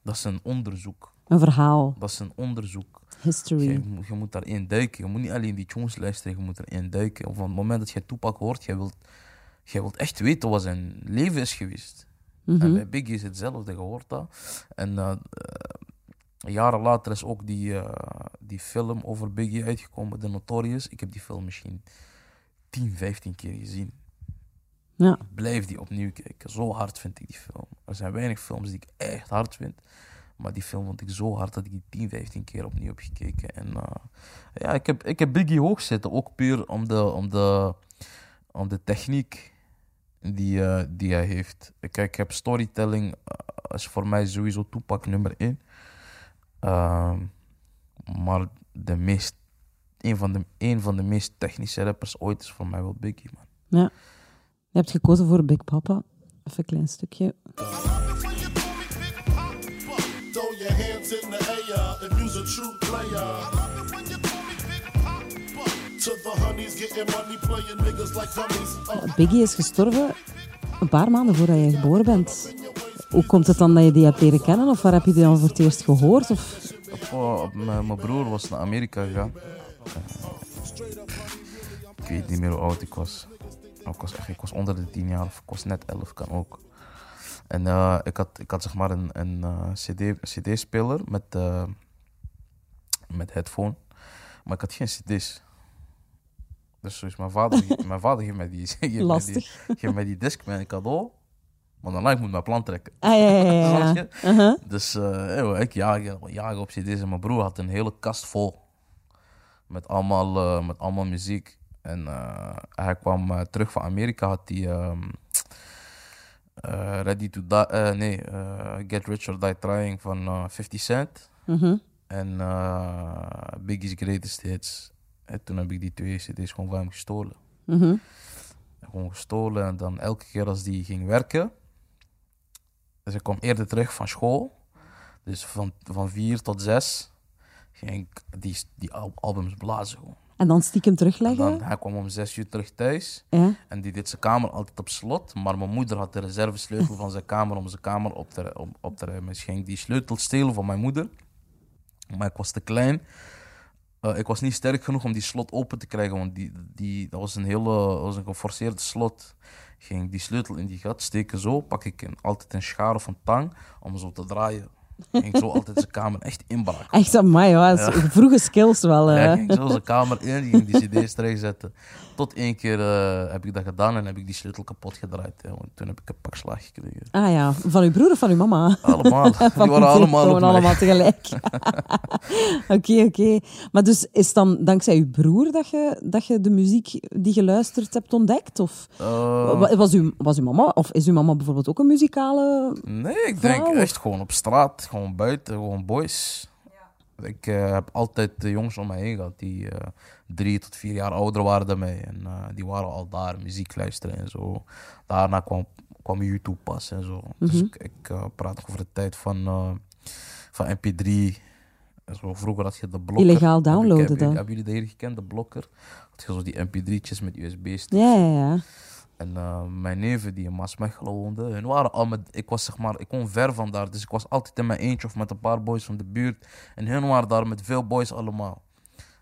Dat is een onderzoek. Een verhaal, Dat is een onderzoek. History. Je, moet- je moet daarin duiken. Je moet niet alleen die tunes luisteren, je moet erin duiken. Op het moment dat je Tupac hoort, je wilt, je wilt echt weten wat zijn leven is geweest. En Mhm. bij Biggie is hetzelfde, je hoort dat. En eh, eh, jaren later is ook die, eh, die film over Biggie uitgekomen, The Notorious. Ik heb die film misschien 10, 15 keer gezien. Ja. Ik blijf die opnieuw kijken. Zo hard vind ik die film. Er zijn weinig films die ik echt hard vind. Maar die film vond ik zo hard dat ik die 10, 15 keer opnieuw heb gekeken. En eh, ja, ik heb, ik heb Biggie hoog zitten. Ook puur om de, om de, om de techniek die, eh, die hij heeft. Kijk, ik heb storytelling eh, is voor mij sowieso toepak nummer 1. maar de meest, een, van de, een van de meest technische rappers ooit is voor mij wel Biggie, man. Ja. Je hebt gekozen voor Big Papa. Even een klein stukje. True player. To the honeys, getting money, playing niggas like dummies. Uh, Biggie is gestorven een paar maanden voordat je geboren bent. Hoe komt het dan dat je die hebt leren kennen? Of waar heb je die dan voor het eerst gehoord? Of... Oh, mijn mijn broer was naar Amerika gegaan. Eh, ik weet niet meer hoe oud ik was. Ik was, echt, ik was onder de 10 jaar, of ik was net 11, kan ook. En eh, ik, had, ik had zeg maar een, een eh, CD, CD-speler met, eh, met headphone, maar ik had geen CD's. Dus dus mijn vader, mijn vader geeft mij die, geeft mij die, geeft mij die disc met een cadeau, maar daarna ik moet mijn plan trekken. Ah, ja, ja, ja. Uh-huh. Dus eh, ik op CD's en mijn broer had een hele kast vol. Met allemaal, eh, met allemaal muziek. En eh, hij kwam terug van Amerika, had hij ehm, eh, Ready to Die, eh, nee, Get Rich or Die Trying van eh, 50 Cent. Mhm. En eh, Biggie's Greatest Hits. En toen heb ik die twee CD's gewoon van hem gestolen. Mhm. Gewoon gestolen en dan elke keer als die ging werken. Dus ik kwam eerder terug van school. Dus van, van vier tot zes ging ik die, die al- albums blazen gewoon. En dan stiekem En terugleggen? dan, hij kwam om zes uur terug thuis. Ja. En die deed zijn kamer altijd op slot. Maar mijn moeder had de reservesleutel van zijn kamer om zijn kamer op te, om, op te ruimen. Dus ging die sleutel stelen van mijn moeder. Maar ik was te klein. Eh, ik was niet sterk genoeg om die slot open te krijgen. Want die, die, dat was een hele was een geforceerde slot. Ging die sleutel in die gat steken zo. Pak ik een, altijd een schaar of een tang om zo te draaien. Ging zo altijd zijn kamer echt inbraken. Echt, amai, ja. dat is Vroege skills wel. Ja, eh. ging zo zijn kamer in, die ging die cd's terugzetten. Tot één keer eh, heb ik dat gedaan en heb ik die sleutel kapot gedraaid. hè, want toen heb ik een pak slag gekregen. Ah ja, van uw broer of van uw mama? Allemaal. Die waren allemaal op mij. allemaal tegelijk. Oké, oké. Maar dus is dan dankzij uw broer dat je, dat je de muziek die je luistert hebt ontdekt? Of Eh, wa- was, uw, was uw mama, of is uw mama bijvoorbeeld ook een muzikale... nee, ik denk echt gewoon op straat, gewoon buiten, gewoon boys. Ik eh, heb altijd de jongens om mij heen gehad die eh, drie tot vier jaar ouder waren dan mij. En eh, die waren al daar, muziek luisteren en zo. Daarna kwam, kwam YouTube pas en zo. Dus Mhm. ik, ik praat over de tijd van, van MP3. En Zo, vroeger had je de blokker. Illegaal Heb ik- downloaden heb, dan? Hebben jullie dat hier gekend, de blokker? Had je zo die MP3'tjes met USB-sticks. Ja, ja, ja. En eh, mijn neven die in Maasmechelen woonden, hun waren al met, ik was zeg maar, ik kon ver van daar, dus ik was altijd in mijn eentje of met een paar boys van de buurt. En hun waren daar met veel boys allemaal.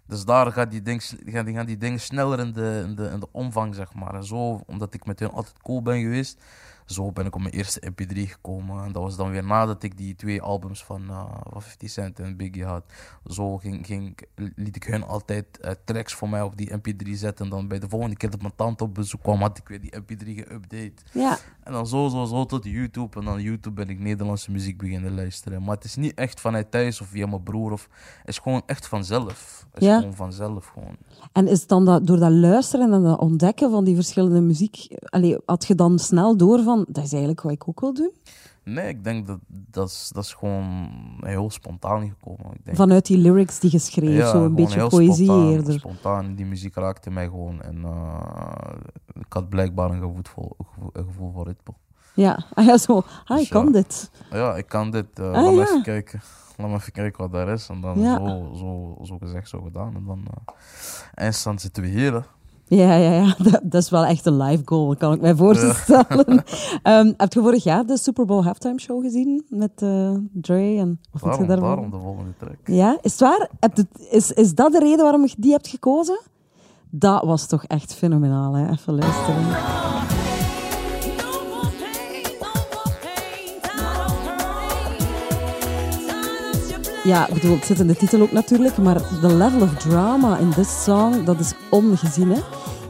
Dus daar gaat die ding, gaan, die, gaan die dingen sneller in de, in, de, in de omvang, zeg maar. En zo, omdat ik met hun altijd cool ben geweest, zo ben ik op mijn eerste MP3 gekomen. En dat was dan weer nadat ik die twee albums van, eh, van 50 Cent en Biggie had. Zo ging, ging, liet ik hun altijd eh, tracks voor mij op die MP3 zetten. En dan bij de volgende keer dat mijn tante op bezoek kwam, had ik weer die MP3 geüpdate. Ja, En dan zo, zo, zo tot YouTube. En dan YouTube ben ik Nederlandse muziek beginnen luisteren. Maar het is niet echt vanuit thuis of via mijn broer. Of, het is gewoon echt vanzelf. Het is Ja. gewoon vanzelf. Gewoon. En is het dan dat, door dat luisteren en dat ontdekken van die verschillende muziek, allee, had je dan snel door van, dat is eigenlijk wat ik ook wil doen? Nee, ik denk dat dat is, dat is gewoon heel spontaan gekomen. Ik denk, Vanuit die lyrics die je schreef, zo een beetje poëzie spontaan, eerder. Spontaan, die muziek raakte mij gewoon. En eh, ik had blijkbaar een gevoel voor, een gevoel, voor ritme. Ja, ah, ja zo, ah, Dus ik kan ja. dit. Ja, ik kan dit. eh, Ah, laat me ja. even kijken. Laat me even kijken wat daar is. En dan Ja. zo, zo, zo gezegd, zo gedaan. En dan uh, eindstand zitten we hier. hè. Ja, ja, ja. Dat, dat is wel echt een live goal, kan ik mij voorstellen. Ehm, heb je vorig jaar de Super Bowl halftime show gezien met eh, Dre? En, of Daarom, daarvan? daarom de volgende track. Ja, is het waar? Het- is, is dat de reden waarom je die hebt gekozen? Dat was toch echt fenomenaal, hè? Even luisteren. Ja, ik bedoel, het zit in de titel ook natuurlijk, maar de level of drama in this song, dat is ongezien, hè?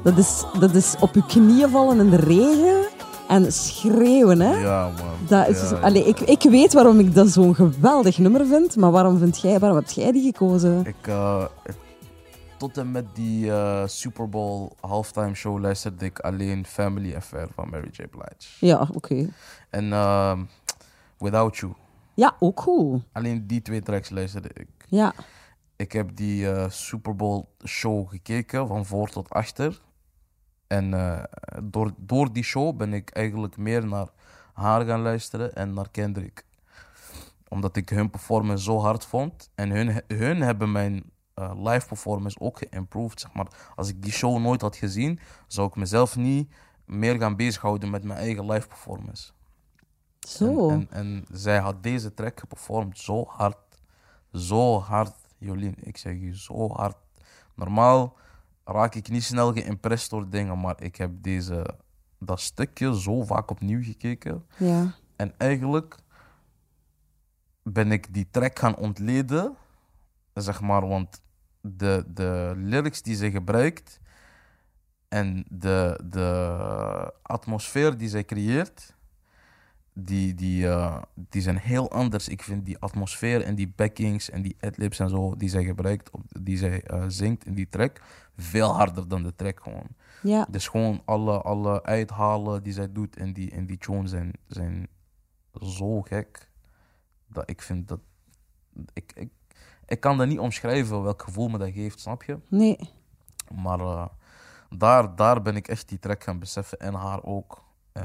Dat is, dat is op je knieën vallen in de regen En schreeuwen, hè? Ja, man. Dat is, Ja, ja. allee, ik, ik weet waarom ik dat zo'n geweldig nummer vind, maar waarom, vind jij, waarom heb jij die gekozen? Ik, eh, tot en met die eh, Super Bowl halftime show luisterde ik alleen Family Affair van Mary J. Blige. Ja, oké. En ehm, Without You. Ja, ook goed. Alleen die twee tracks luisterde ik. Ja, Ik heb die eh, Super Bowl show gekeken van voor tot achter. En eh, door, door die show ben ik eigenlijk meer naar haar gaan luisteren en naar Kendrick. Omdat ik hun performance zo hard vond. En hun, hun hebben mijn eh, live performance ook geïmproved. Zeg maar. Als ik die show nooit had gezien, zou ik mezelf niet meer gaan bezighouden met mijn eigen live performance. Zo. En, en, en zij had deze track geperformed zo hard. Zo hard, Jolien. Ik zeg je, zo hard. Normaal raak ik niet snel geïmpressed door dingen, maar ik heb deze, dat stukje zo vaak opnieuw gekeken. Ja. En eigenlijk ben ik die track gaan ontleden, zeg maar, want de, de lyrics die ze gebruikt en de, de atmosfeer die zij creëert, die, die, eh, die zijn heel anders. Ik vind die atmosfeer en die backings en die adlibs en zo die zij gebruikt, op- die zij eh, zingt in die track, veel harder dan de track gewoon. Ja. Dus gewoon alle, alle uithalen die zij doet in die, in die tune zijn, zijn zo gek. Dat ik vind dat. Ik, ik, ik kan dat niet omschrijven welk gevoel me dat geeft, snap je? Nee. Maar eh, daar, daar ben ik echt die track gaan beseffen en haar ook. Eh,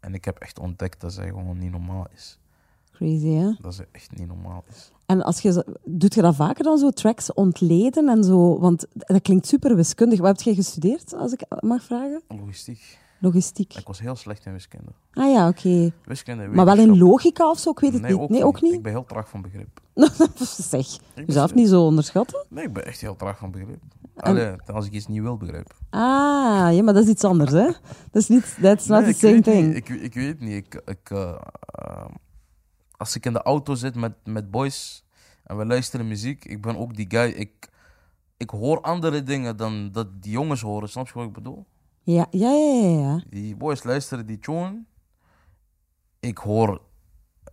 en ik heb echt ontdekt dat zij gewoon niet normaal is. Crazy, hè? Dat ze echt niet normaal is. En als je, doet je dat vaker dan zo, tracks ontleden en zo? Want dat klinkt super wiskundig. Wat heb jij gestudeerd, als ik mag vragen? Logistiek. Logistiek. Ik was heel slecht in wiskunde. Ah ja, oké. Wiskunde, Maar wel in logica of zo? Ik weet het nee, niet. Ook nee, ook Ik niet? ben heel traag van begrip. zeg, ben- niet zo onderschatten. Nee, ik ben echt heel traag van begrip. Allee, als ik iets niet wil begrijpen. Ah, ja, maar dat is iets anders, hè? Dat is niet, that's not Nee, the ik same weet thing. Niet, ik, ik weet niet. Ik, ik, eh, eh, als ik in de auto zit met, met boys en we luisteren muziek, ik ben ook die guy. Ik, ik hoor andere dingen dan dat die jongens horen. Snap je wat ik bedoel? Ja, ja, ja, ja. ja. Die boys luisteren die tune. Ik hoor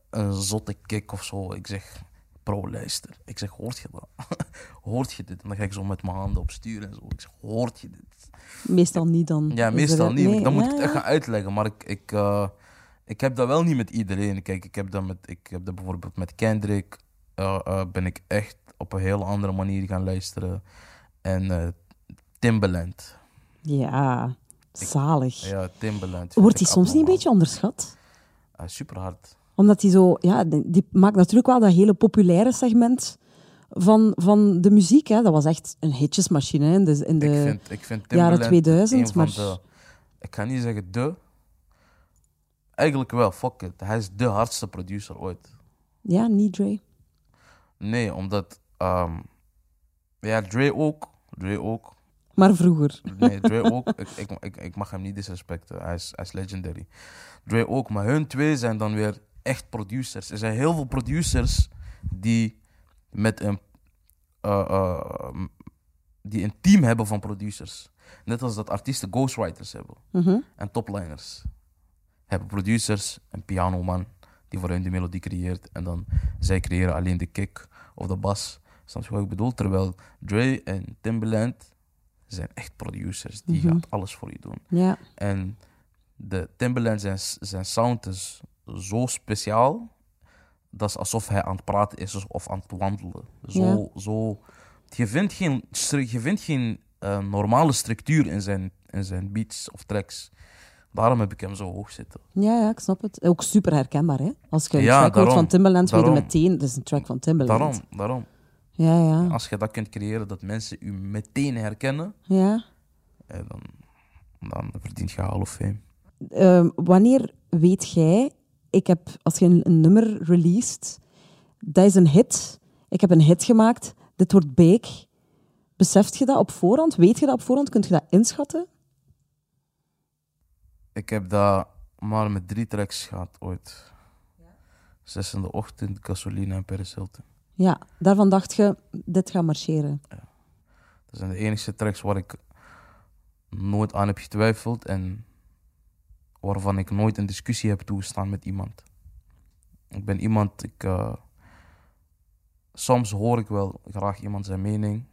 een zotte kick of zo. Ik zeg, bro, luister. Ik zeg, hoort je dat? hoort je dit? En dan ga ik zo met mijn handen op sturen en zo. Ik zeg, hoort je dit? Meestal niet dan. Ja, meestal niet. nee, dan moet ja, ik het echt gaan uitleggen. Maar ik, ik, eh, ik heb dat wel niet met iedereen. Kijk, ik heb dat, met, ik heb dat bijvoorbeeld met Kendrick. eh, eh, ben ik echt op een hele andere manier gaan luisteren. En Timbaland. Ja, zalig. Ja, Timbaland. Wordt hij soms niet een beetje onderschat? super hard. Omdat hij zo, ja, die die maakt natuurlijk wel dat hele populaire segment van, van de muziek. Hè. Dat was echt een hitjesmachine hè, in de, in de ik vind, ik vind jaren Timbaland 2000. een van Maar de... Ik ga niet zeggen de. Eigenlijk wel, fuck it. Hij is de hardste producer ooit. ja, niet Dre. Nee, omdat... ehm, ja, Dre ook. Dre ook. Maar vroeger. Nee, Dre ook. Ik, ik, ik, ik mag hem niet disrespecten. Hij is, hij is legendary. Dre ook. Maar hun twee zijn dan weer echt producers. Er zijn heel veel producers die met een... eh, eh, die een team hebben van producers. Net als dat artiesten ghostwriters hebben. Mhm. En topliners. Hebben producers, een pianoman die voor hun de melodie creëert. En dan zij creëren alleen de kick of de bas. Snap je wat ik bedoel? Terwijl Dre en Timbaland zijn echt producers. Die Mhm. gaat alles voor je doen. En de Timbaland zijn, zijn sound is zo speciaal. Dat is alsof hij aan het praten is of aan het wandelen. Zo, zo. Je vindt geen, je vindt geen eh, normale structuur in zijn, in zijn beats of tracks. Daarom heb ik hem zo hoog zitten. ja, ja, ik snap het. Ook super herkenbaar, hè? Als je een Ja, track hoort daarom. van Timbaland, weet je Daarom. meteen, dat is een track van Timbaland. Daarom, daarom. Ja, ja. Als je dat kunt creëren dat mensen u meteen herkennen, ja. eh, dan, dan verdient je Hall of Fame. Ehm, wanneer weet jij, ik heb, als je een, een nummer released, dat is een hit, ik heb een hit gemaakt, dit wordt big. Beseft je dat op voorhand? Weet je dat op voorhand? Kunt je dat inschatten? Ik heb dat maar met drie tracks gehad ooit. Zes in de ochtend, Gasolina en Paris Hilton. Ja, daarvan dacht je, dit gaat marcheren. Dat zijn de enige tracks waar ik nooit aan heb getwijfeld. En waarvan ik nooit een discussie heb toegestaan met iemand. Ik ben iemand, ik, eh, soms hoor ik wel graag iemand zijn mening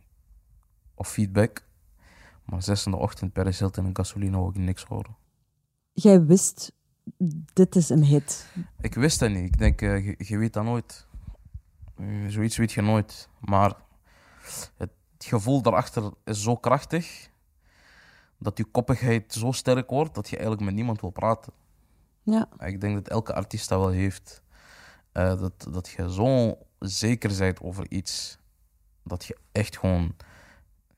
of feedback, maar zes in de ochtend per Hilton en gasoline hoor ik niks horen. Jij wist, dit is een hit. Ik wist dat niet. Ik denk, eh, je, je weet dat nooit. Zoiets weet je nooit. Maar het gevoel daarachter is zo krachtig dat je koppigheid zo sterk wordt dat je eigenlijk met niemand wil praten. Ja, Ik denk dat elke artiest dat wel heeft. Eh, dat, dat je zo zeker bent over iets. Dat je echt gewoon...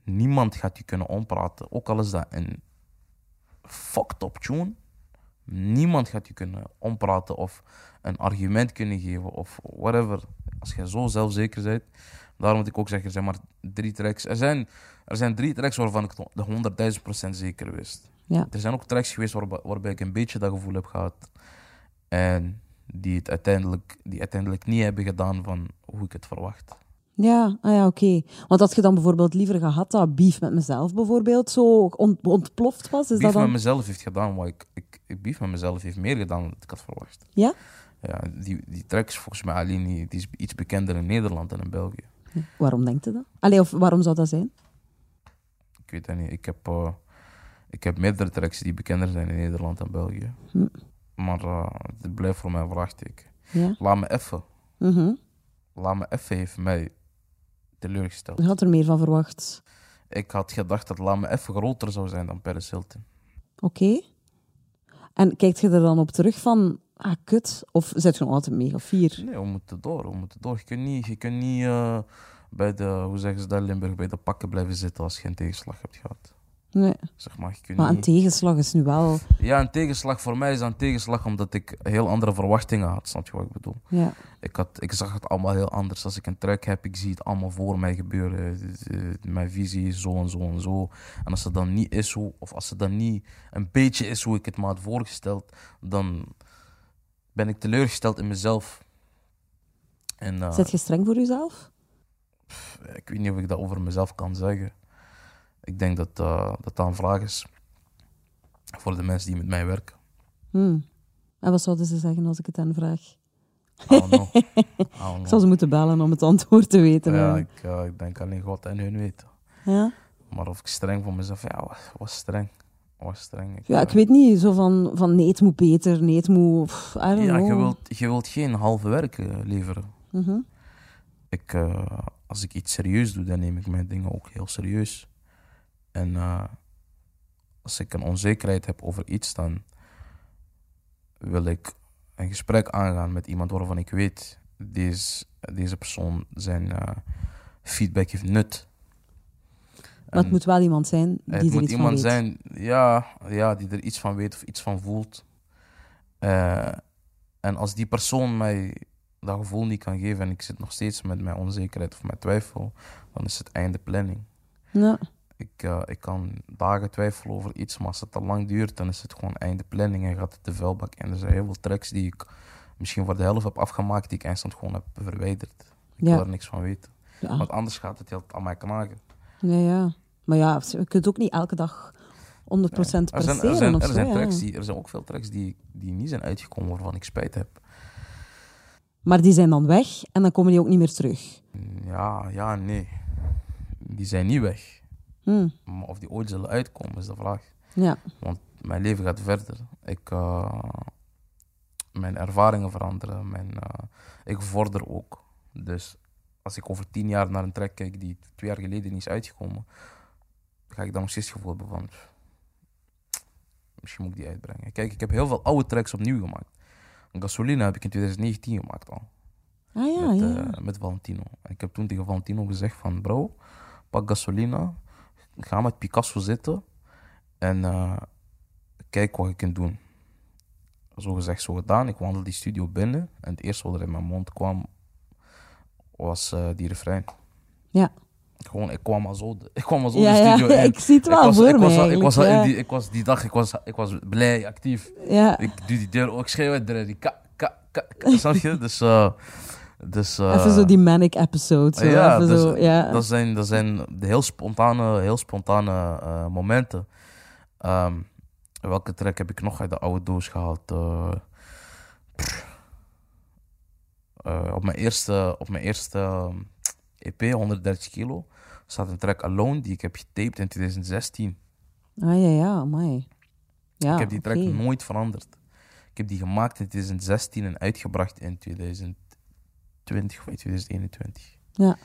Niemand gaat je kunnen ompraten. Ook al is dat een fucked up tune. Niemand gaat je kunnen ompraten of een argument kunnen geven of whatever. Als je zo zelfzeker bent. Daarom moet ik ook zeggen, er zijn maar drie tracks. Er zijn, er zijn drie tracks waarvan ik de 100.000% zeker wist. ja. Er zijn ook tracks geweest waarbij ik een beetje dat gevoel heb gehad. En die het uiteindelijk, die uiteindelijk niet hebben gedaan van hoe ik het verwacht. Ja, ah ja oké. Want had je dan bijvoorbeeld liever gehad dat beef met mezelf bijvoorbeeld zo ont- ontploft was? Is Beef dat dan... met mezelf heeft gedaan wat ik, ik, ik... Beef met mezelf heeft meer gedaan dan ik had verwacht. Ja? Ja, die, die track is volgens mij alleen die, die is iets bekender in Nederland dan in België. Waarom denkt je dat? Allee, of waarom zou dat zijn? Ik weet dat niet. Ik heb, eh, ik heb meerdere tracks die bekender zijn in Nederland dan België. Hm. Maar het blijft voor mij een vraagteken. Ja. Laat me even. Mhm. Laat me even heeft mij teleurgesteld. Je had er meer van verwacht. Ik had gedacht dat Laat me even groter zou zijn dan Paris Hilton. Oké. En kijkt je er dan op terug van, ah kut, of zit je nog altijd mega fier? Nee, we moeten door. We moeten door. Je kunt niet, je kunt niet eh, bij de, hoe zeggen ze dat Limburg, bij de pakken blijven zitten als je een tegenslag hebt gehad. Nee. Zeg maar, je kunt Maar een niet... tegenslag is nu wel... Ja, een tegenslag voor mij is een tegenslag omdat ik heel andere verwachtingen had. Snap je wat ik bedoel? Ja. Ik, had, ik zag het allemaal heel anders. Als ik een track heb, ik zie het allemaal voor mij gebeuren. Eh, Mijn visie is zo en zo en zo. En als het dan niet is zo, of als het dan niet een beetje is hoe ik het me had voorgesteld, dan ben ik teleurgesteld in mezelf. En eh, Zet je streng voor jezelf? Ik weet niet of ik dat over mezelf kan zeggen. Ik denk dat eh, dat, dat een vraag is voor de mensen die met mij werken. Hmm. En wat zouden ze zeggen als ik het hen vraag? Ik zal ze moeten bellen om het antwoord te weten. Ja, ik, eh, ik denk alleen God en hun weten. ja? Maar of ik streng voor mezelf, ja, was, was streng. Was streng. Ik, Ja, eh, ik weet niet, zo van, van nee, het moet beter, nee, het moet... pff, Ja, know. je wilt, je wilt geen halve werk eh, leveren. Mhm. Ik, eh, als ik iets serieus doe, dan neem ik mijn dingen ook heel serieus. En eh, als ik een onzekerheid heb over iets, dan wil ik een gesprek aangaan met iemand waarvan ik weet, deze, deze persoon zijn eh, feedback heeft nut. Maar het moet wel iemand zijn die het er moet iets van iemand weet. zijn ja, ja, die er iets van weet of iets van voelt. Eh, en als die persoon mij dat gevoel niet kan geven en ik zit nog steeds met mijn onzekerheid of mijn twijfel, dan is het einde planning. Ja. Ik, eh, ik kan dagen twijfelen over iets, maar als het te lang duurt, dan is het gewoon einde planning en gaat het de vuilbak. En er zijn heel veel tracks die ik misschien voor de helft heb afgemaakt, die ik eindstand gewoon heb verwijderd. Ik Ja. wil er niks van weten. Ja. Want anders gaat het heel aan mij knagen. ja, ja. Maar ja, je kunt ook niet elke dag 100% Er zijn, presteren er zijn, er zijn tracks die, er zijn ook veel tracks die, die niet zijn uitgekomen waarvan ik spijt heb. Maar die zijn dan weg en dan komen die ook niet meer terug. Ja, ja, nee. Die zijn niet weg. Hm. Maar of die ooit zullen uitkomen is de vraag. Ja. Want mijn leven gaat verder. Ik, eh, mijn ervaringen veranderen. Mijn, eh, ik vorder ook. Dus als ik over tien jaar naar een track kijk die twee jaar geleden niet is uitgekomen, ga ik dan nog steeds het gevoel hebben van... Misschien moet ik die uitbrengen. Kijk, ik heb heel veel oude tracks opnieuw gemaakt. Gasolina heb ik in 2019 gemaakt al. Ah ja, met, ja. eh, met Valentino. En ik heb toen tegen Valentino gezegd van... Bro, pak gasolina. Ga met Picasso zitten. En eh, kijk wat je kunt doen. Zo gezegd, zo gedaan. Ik wandelde die studio binnen. En het eerste wat er in mijn mond kwam... was eh, die refrein. Ja. Gewoon, ik kwam al zo, ik kwam al zo Ja, de ja, studio in. ik zie het wel was, voor ik me was, al- ik eigenlijk, was, al in ja. die, ik was die dag, ik was, ik was blij, actief. ja. Ik doe die deur, ook, ik schreeuw uit de ka, ka, ka, ka, snap je? Dus, eh, dus eh, Even zo die manic episode. Zo. ja, Even dus, zo, ja. dat zijn, dat zijn de heel spontane, heel spontane eh, momenten. Ehm, welke track heb ik nog uit de oude doos gehaald? Eh. Eh, op mijn eerste, op mijn eerste ehm, EP, 130 kilo, staat een track Alone die ik heb getaped in 2016. Ah ja, ja, amai. Ja, ik heb die track nooit veranderd. Ik heb die gemaakt in 2016 en uitgebracht in 2020 of in 2021. Ja.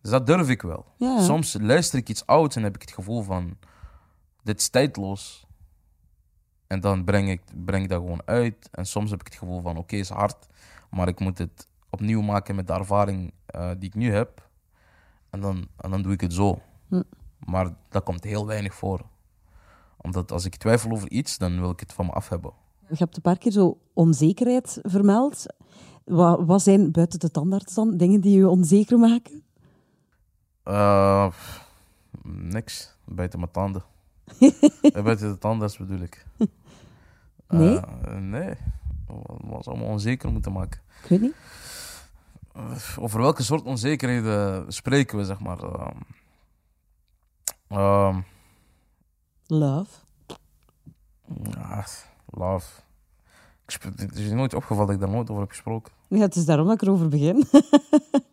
Dus dat durf ik wel. Ja. Soms luister ik iets ouds en heb ik het gevoel van... Dit is tijdloos. En dan breng ik, breng ik dat gewoon uit. En soms heb ik het gevoel van... Oké, is hard. Maar ik moet het opnieuw maken met de ervaring eh, die ik nu heb. En dan, en dan doe ik het zo. Hm. Maar dat komt heel weinig voor. Omdat als ik twijfel over iets, dan wil ik het van me af hebben. Je hebt een paar keer zo onzekerheid vermeld. Wat, wat zijn buiten de tandarts dan dingen die je onzeker maken? Eh, niks. Buiten mijn tanden. Eh, Buiten de tandarts bedoel ik. Nee? Eh, nee. Wat zou me onzeker moeten maken? Ik weet niet. Over welke soort onzekerheden spreken we, zeg maar? Ehm, ehm, Love. ja, love. Ik Het is je nooit opgevallen dat ik daar nooit over heb gesproken. Ja, het is daarom dat ik erover begin.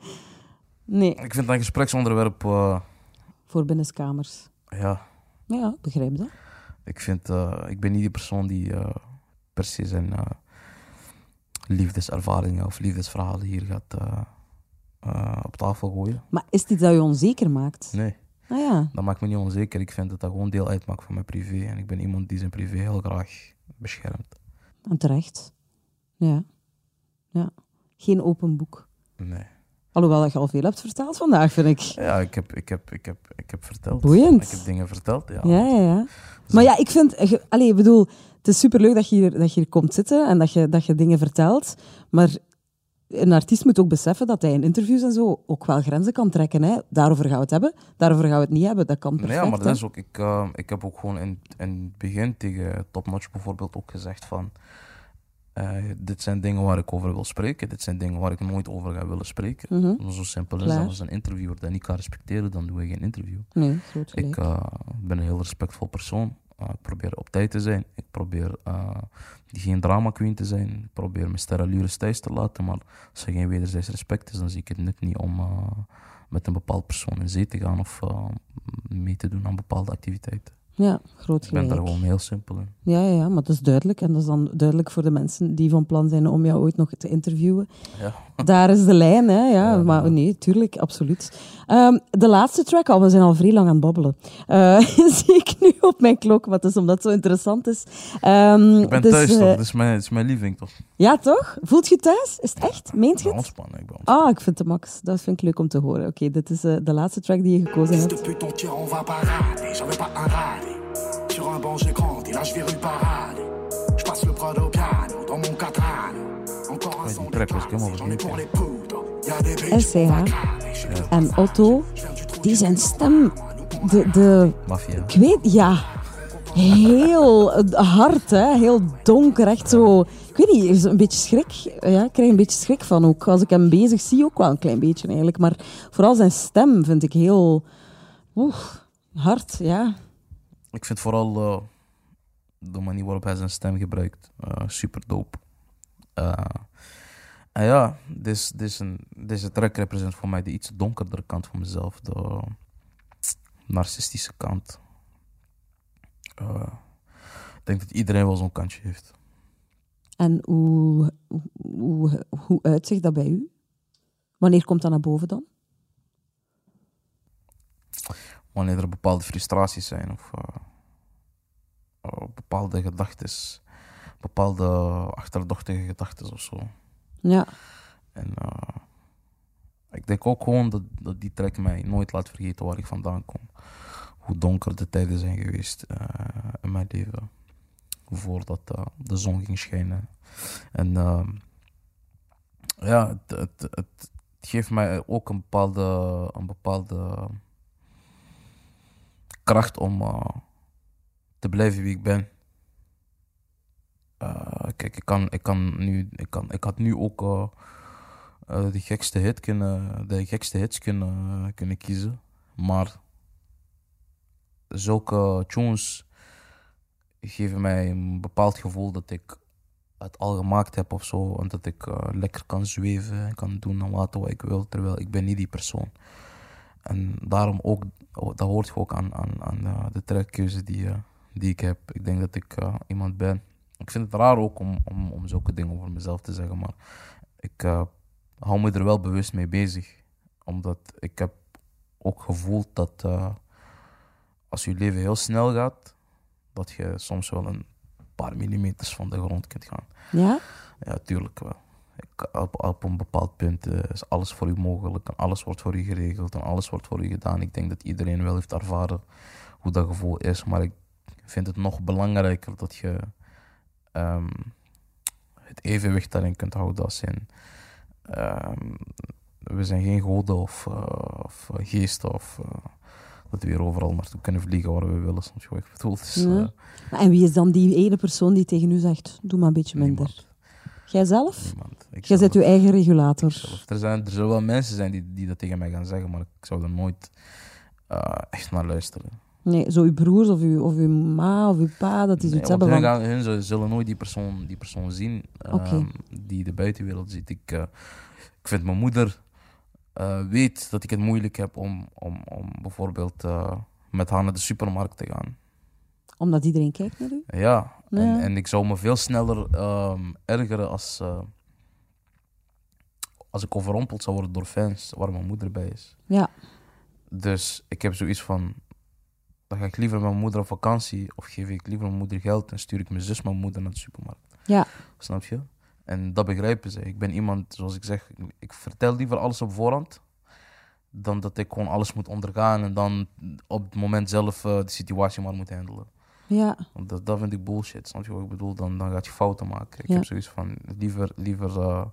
nee, Ik vind dat een gespreksonderwerp... eh, voor binnenskamers. ja, Ja, begrijp dat. ik vind... eh, ik ben niet die persoon die eh, per se zijn liefdeservaringen of liefdesverhalen hier gaat eh, eh, op tafel gooien. Maar is iets dat je onzeker maakt? Nee. Ah ja, Dat maakt me niet onzeker. Ik vind dat dat gewoon deel uitmaakt van mijn privé. En ik ben iemand die zijn privé heel graag beschermt. en terecht. Ja. ja. Geen open boek. Nee. Alhoewel dat je al veel hebt verteld vandaag, vind ik. Ja, ik heb, ik heb, ik heb, ik heb verteld. Boeiend. Ik heb dingen verteld, ja. Ja, ja, ja. Maar ja, ik vind... ge- Allee, ik bedoel, het is superleuk dat je hier, dat je hier komt zitten en dat je, dat je dingen vertelt. Maar een artiest moet ook beseffen dat hij in interviews en zo ook wel grenzen kan trekken. Hè. Daarover gaan we het hebben, daarover gaan we het niet hebben. Dat kan Nee, perfect. ja, maar dat is ook, ik, eh, ik heb ook gewoon in, in het begin tegen Top Notch bijvoorbeeld ook gezegd van... eh, dit zijn dingen waar ik over wil spreken. Dit zijn dingen waar ik nooit over ga willen spreken. Mhm. Zo simpel is dat. Als een interviewer dat niet kan respecteren, dan doe ik geen interview. Nee. Ik eh, ben een heel respectvol persoon. Eh, ik probeer op tijd te zijn. Ik probeer geen drama queen te zijn. Ik probeer mijn sterrenlures thuis te laten. Maar als er geen wederzijds respect is, dan zie ik het nut niet om met een bepaald persoon in zee te gaan of mee te doen aan bepaalde activiteiten. Ja, groot Ik ben gelijk. daar gewoon heel simpel in. Ja, ja, ja, maar dat is duidelijk. En dat is dan duidelijk voor de mensen die van plan zijn om jou ooit nog te interviewen. Ja. Daar is de lijn, hè. Ja. Maar nee, tuurlijk, absoluut. Ehm, de laatste track al, we zijn al vrij lang aan het babbelen. Eh, zie ik nu op mijn klok, wat is omdat het zo interessant is. Um, ik ben dus, thuis, toch? Eh, is mijn, mijn lieving, toch? Ja, toch? Voelt je thuis? Is het echt? Meent je het? Ik ben Ah, ik vind het max. Dat vind ik leuk om te horen. Oké, dit is eh, de laatste track die je gekozen hebt. Sur un banc j'ai grandi, là je vire une parade Je weet en Otto, die zijn stem, de, de ik weet, ja, heel hard, hè? heel donker, echt zo, ik weet niet, een beetje schrik, ja, ik krijg een beetje schrik van ook. Als ik hem bezig zie, ook wel een klein beetje eigenlijk, maar vooral zijn stem vind ik heel, oeh, hard, ja. Ik vind vooral eh, de manier waarop hij zijn stem gebruikt eh, super dope. Eh, en ja, deze, deze, deze track representeert voor mij de iets donkerdere kant van mezelf. De narcistische kant. Eh, ik denk dat iedereen wel zo'n kantje heeft. En hoe, hoe, hoe, uitzicht dat bij u? Wanneer komt dat naar boven dan? Wanneer er bepaalde frustraties zijn of eh, bepaalde gedachten, bepaalde achterdochtige gedachten of zo. Ja, En eh, ik denk ook gewoon dat, dat die track mij nooit laat vergeten waar ik vandaan kom. Hoe donker de tijden zijn geweest eh, in mijn leven. Voordat eh, de zon ging schijnen. En ehm, ja, het, het, geeft mij ook een bepaalde, een bepaalde kracht om te blijven wie ik ben. Eh, kijk, ik kan, ik kan nu, ik kan, ik had nu ook eh, eh, de gekste hit kunnen, de gekste hits kunnen, kunnen kiezen, maar zulke tunes geven mij een bepaald gevoel dat ik het al gemaakt heb of zo. En dat ik lekker kan zweven en kan doen en laten wat ik wil. Terwijl ik ben niet die persoon. En daarom ook, oh, dat hoort ook aan, aan, aan de trekkeuze die, die ik heb. Ik denk dat ik iemand ben. Ik vind het raar ook om, om, om zulke dingen over mezelf te zeggen, maar ik eh, hou me er wel bewust mee bezig. Omdat ik heb ook gevoeld dat eh, als je leven heel snel gaat, dat je soms wel een paar millimeters van de grond kunt gaan. Ja? Ja, tuurlijk wel. Ik, op, op een bepaald punt eh, is alles voor u mogelijk en alles wordt voor u geregeld en alles wordt voor u gedaan. Ik denk dat iedereen wel heeft ervaren hoe dat gevoel is, maar ik vind het nog belangrijker dat je ehm, het evenwicht daarin kunt houden als in ehm, we zijn geen goden of, eh, of eh, geesten of eh, dat we weer overal naartoe kunnen vliegen waar we willen. Soms. Dus, Ja. eh, En wie is dan die ene persoon die tegen u zegt, doe maar een beetje minder? niemand. Jijzelf? Jij bent uw eigen regulator. Er, zijn, er zullen wel mensen zijn die, die dat tegen mij gaan zeggen, maar ik zou er nooit echt naar luisteren. Nee, zo uw broers of uw, of uw ma of uw pa, dat die Nee, zoiets want hebben hun, gaan, hun zullen- nooit die persoon, die persoon zien ehm, die de buitenwereld ziet. Ik, eh, ik vind mijn moeder eh, weet dat ik het moeilijk heb om, om, om bijvoorbeeld eh, met haar naar de supermarkt te gaan. Omdat iedereen kijkt naar u? Ja, Ja. En, en ik zou me veel sneller ehm, ergeren als, als ik overrompeld zou worden door fans waar mijn moeder bij is. Ja. Dus ik heb zoiets van, dan ga ik liever met mijn moeder op vakantie of geef ik liever mijn moeder geld en stuur ik mijn zus mijn moeder naar de supermarkt. Ja. Snap je? En dat begrijpen ze. Ik ben iemand, zoals ik zeg, ik vertel liever alles op voorhand dan dat ik gewoon alles moet ondergaan en dan op het moment zelf eh, de situatie maar moet handelen. Ja. Want dat, dat vind ik bullshit. Snap je wat ik bedoel? Dan, dan gaat je fouten maken. Ik Ja. heb zoiets van, liever, liever eh,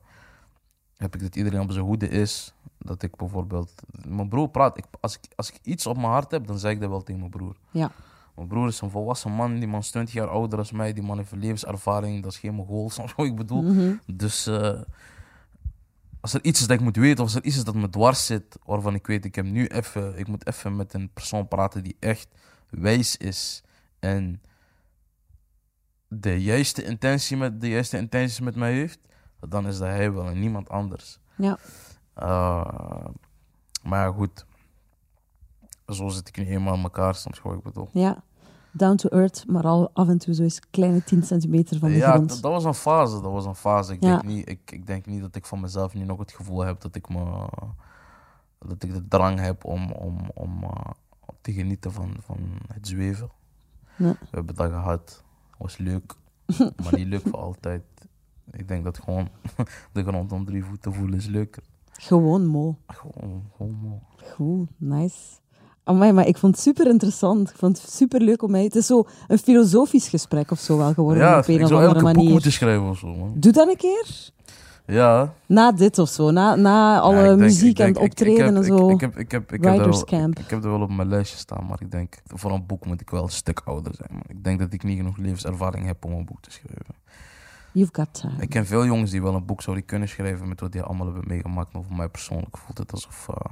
heb ik dat iedereen op zijn hoede is. Dat ik bijvoorbeeld... Mijn broer praat... Ik, als, ik, als ik iets op mijn hart heb, dan zeg ik dat wel tegen mijn broer. Ja. Mijn broer is een volwassen man. Die man is 20 jaar ouder dan mij. Die man heeft levenservaring. Dat is geen. Snap je wat ik bedoel? Mhm. Dus... eh, als er iets is dat ik moet weten, of als er iets is dat me dwars zit, waarvan ik weet, ik heb nu even, ik moet even met een persoon praten die echt wijs is en de juiste intentie met de juiste intenties met mij heeft, dan is dat hij wel en niemand anders. Ja. Eh, maar ja, goed. Zo zit ik nu eenmaal in elkaar, soms wat ik bedoel. Ja. Down to earth, maar al af en toe zo eens kleine 10 centimeter van de Ja, grond. dat, dat was een fase. Dat was een fase. Ik, Ja. denk niet, ik, ik denk niet dat ik van mezelf nu nog het gevoel heb dat ik me dat ik de drang heb om, om, om eh, te genieten van, van het zweven. Ja. We hebben dat gehad. was leuk, maar niet leuk voor altijd. Ik denk dat gewoon de grond om drie voeten voelen is leuker. Gewoon mo. Gewoon, gewoon mooi. Goed, nice. Amai, maar ik vond het super interessant. Ik vond het super leuk om mij... Het is zo een filosofisch gesprek of zo wel geworden Ja, op een ik of andere boek manier. moeten schrijven of zo, man. Doe dat een keer. Ja. Na dit of zo. Na, na alle Ja, ik denk- muziek denk- en ik- optreden en zo. Ik, heb, ik, heb, ik, heb Writers er wel, camp. ik, ik heb er wel op mijn lijstje staan, maar ik denk, voor een boek moet ik wel een stuk ouder zijn. Ik denk dat ik niet genoeg levenservaring heb om een boek te schrijven. You've got time. Ik ken veel jongens die wel een boek zouden kunnen schrijven met wat die allemaal hebben meegemaakt, maar voor mij persoonlijk voelt het alsof, eh,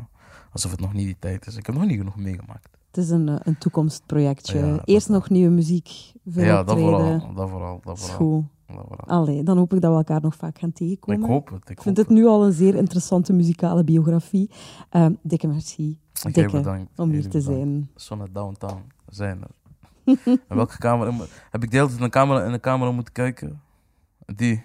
alsof het nog niet die tijd is. Ik heb nog niet genoeg meegemaakt. Het is een, eh, een toekomstprojectje. Ja, Eerst wel. nog nieuwe muziek. Ja, dat vooral, dat vooral, dat vooral. vooral. Allee, dan hoop ik dat we elkaar nog vaak gaan tegenkomen. Ik hoop het. Ik, Ik vind het nu al een zeer interessante muzikale biografie. Ehm, dikke merci. Jij Dikke bedankt. om hier te bedankt. zijn. Zonne Downtown zijn er. welke camera? Heb ik de hele tijd in de camera, in de camera moeten kijken? Die.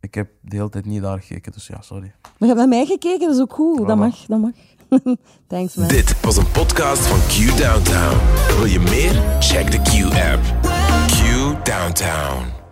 Ik heb de hele tijd niet daar gekeken, dus ja, sorry. Maar je hebt naar mij gekeken, dat is ook goed. Dat mag, dat mag. Thanks, man. Dit was een podcast van Q Downtown. Wil je meer? Check de Q-app. Q Downtown.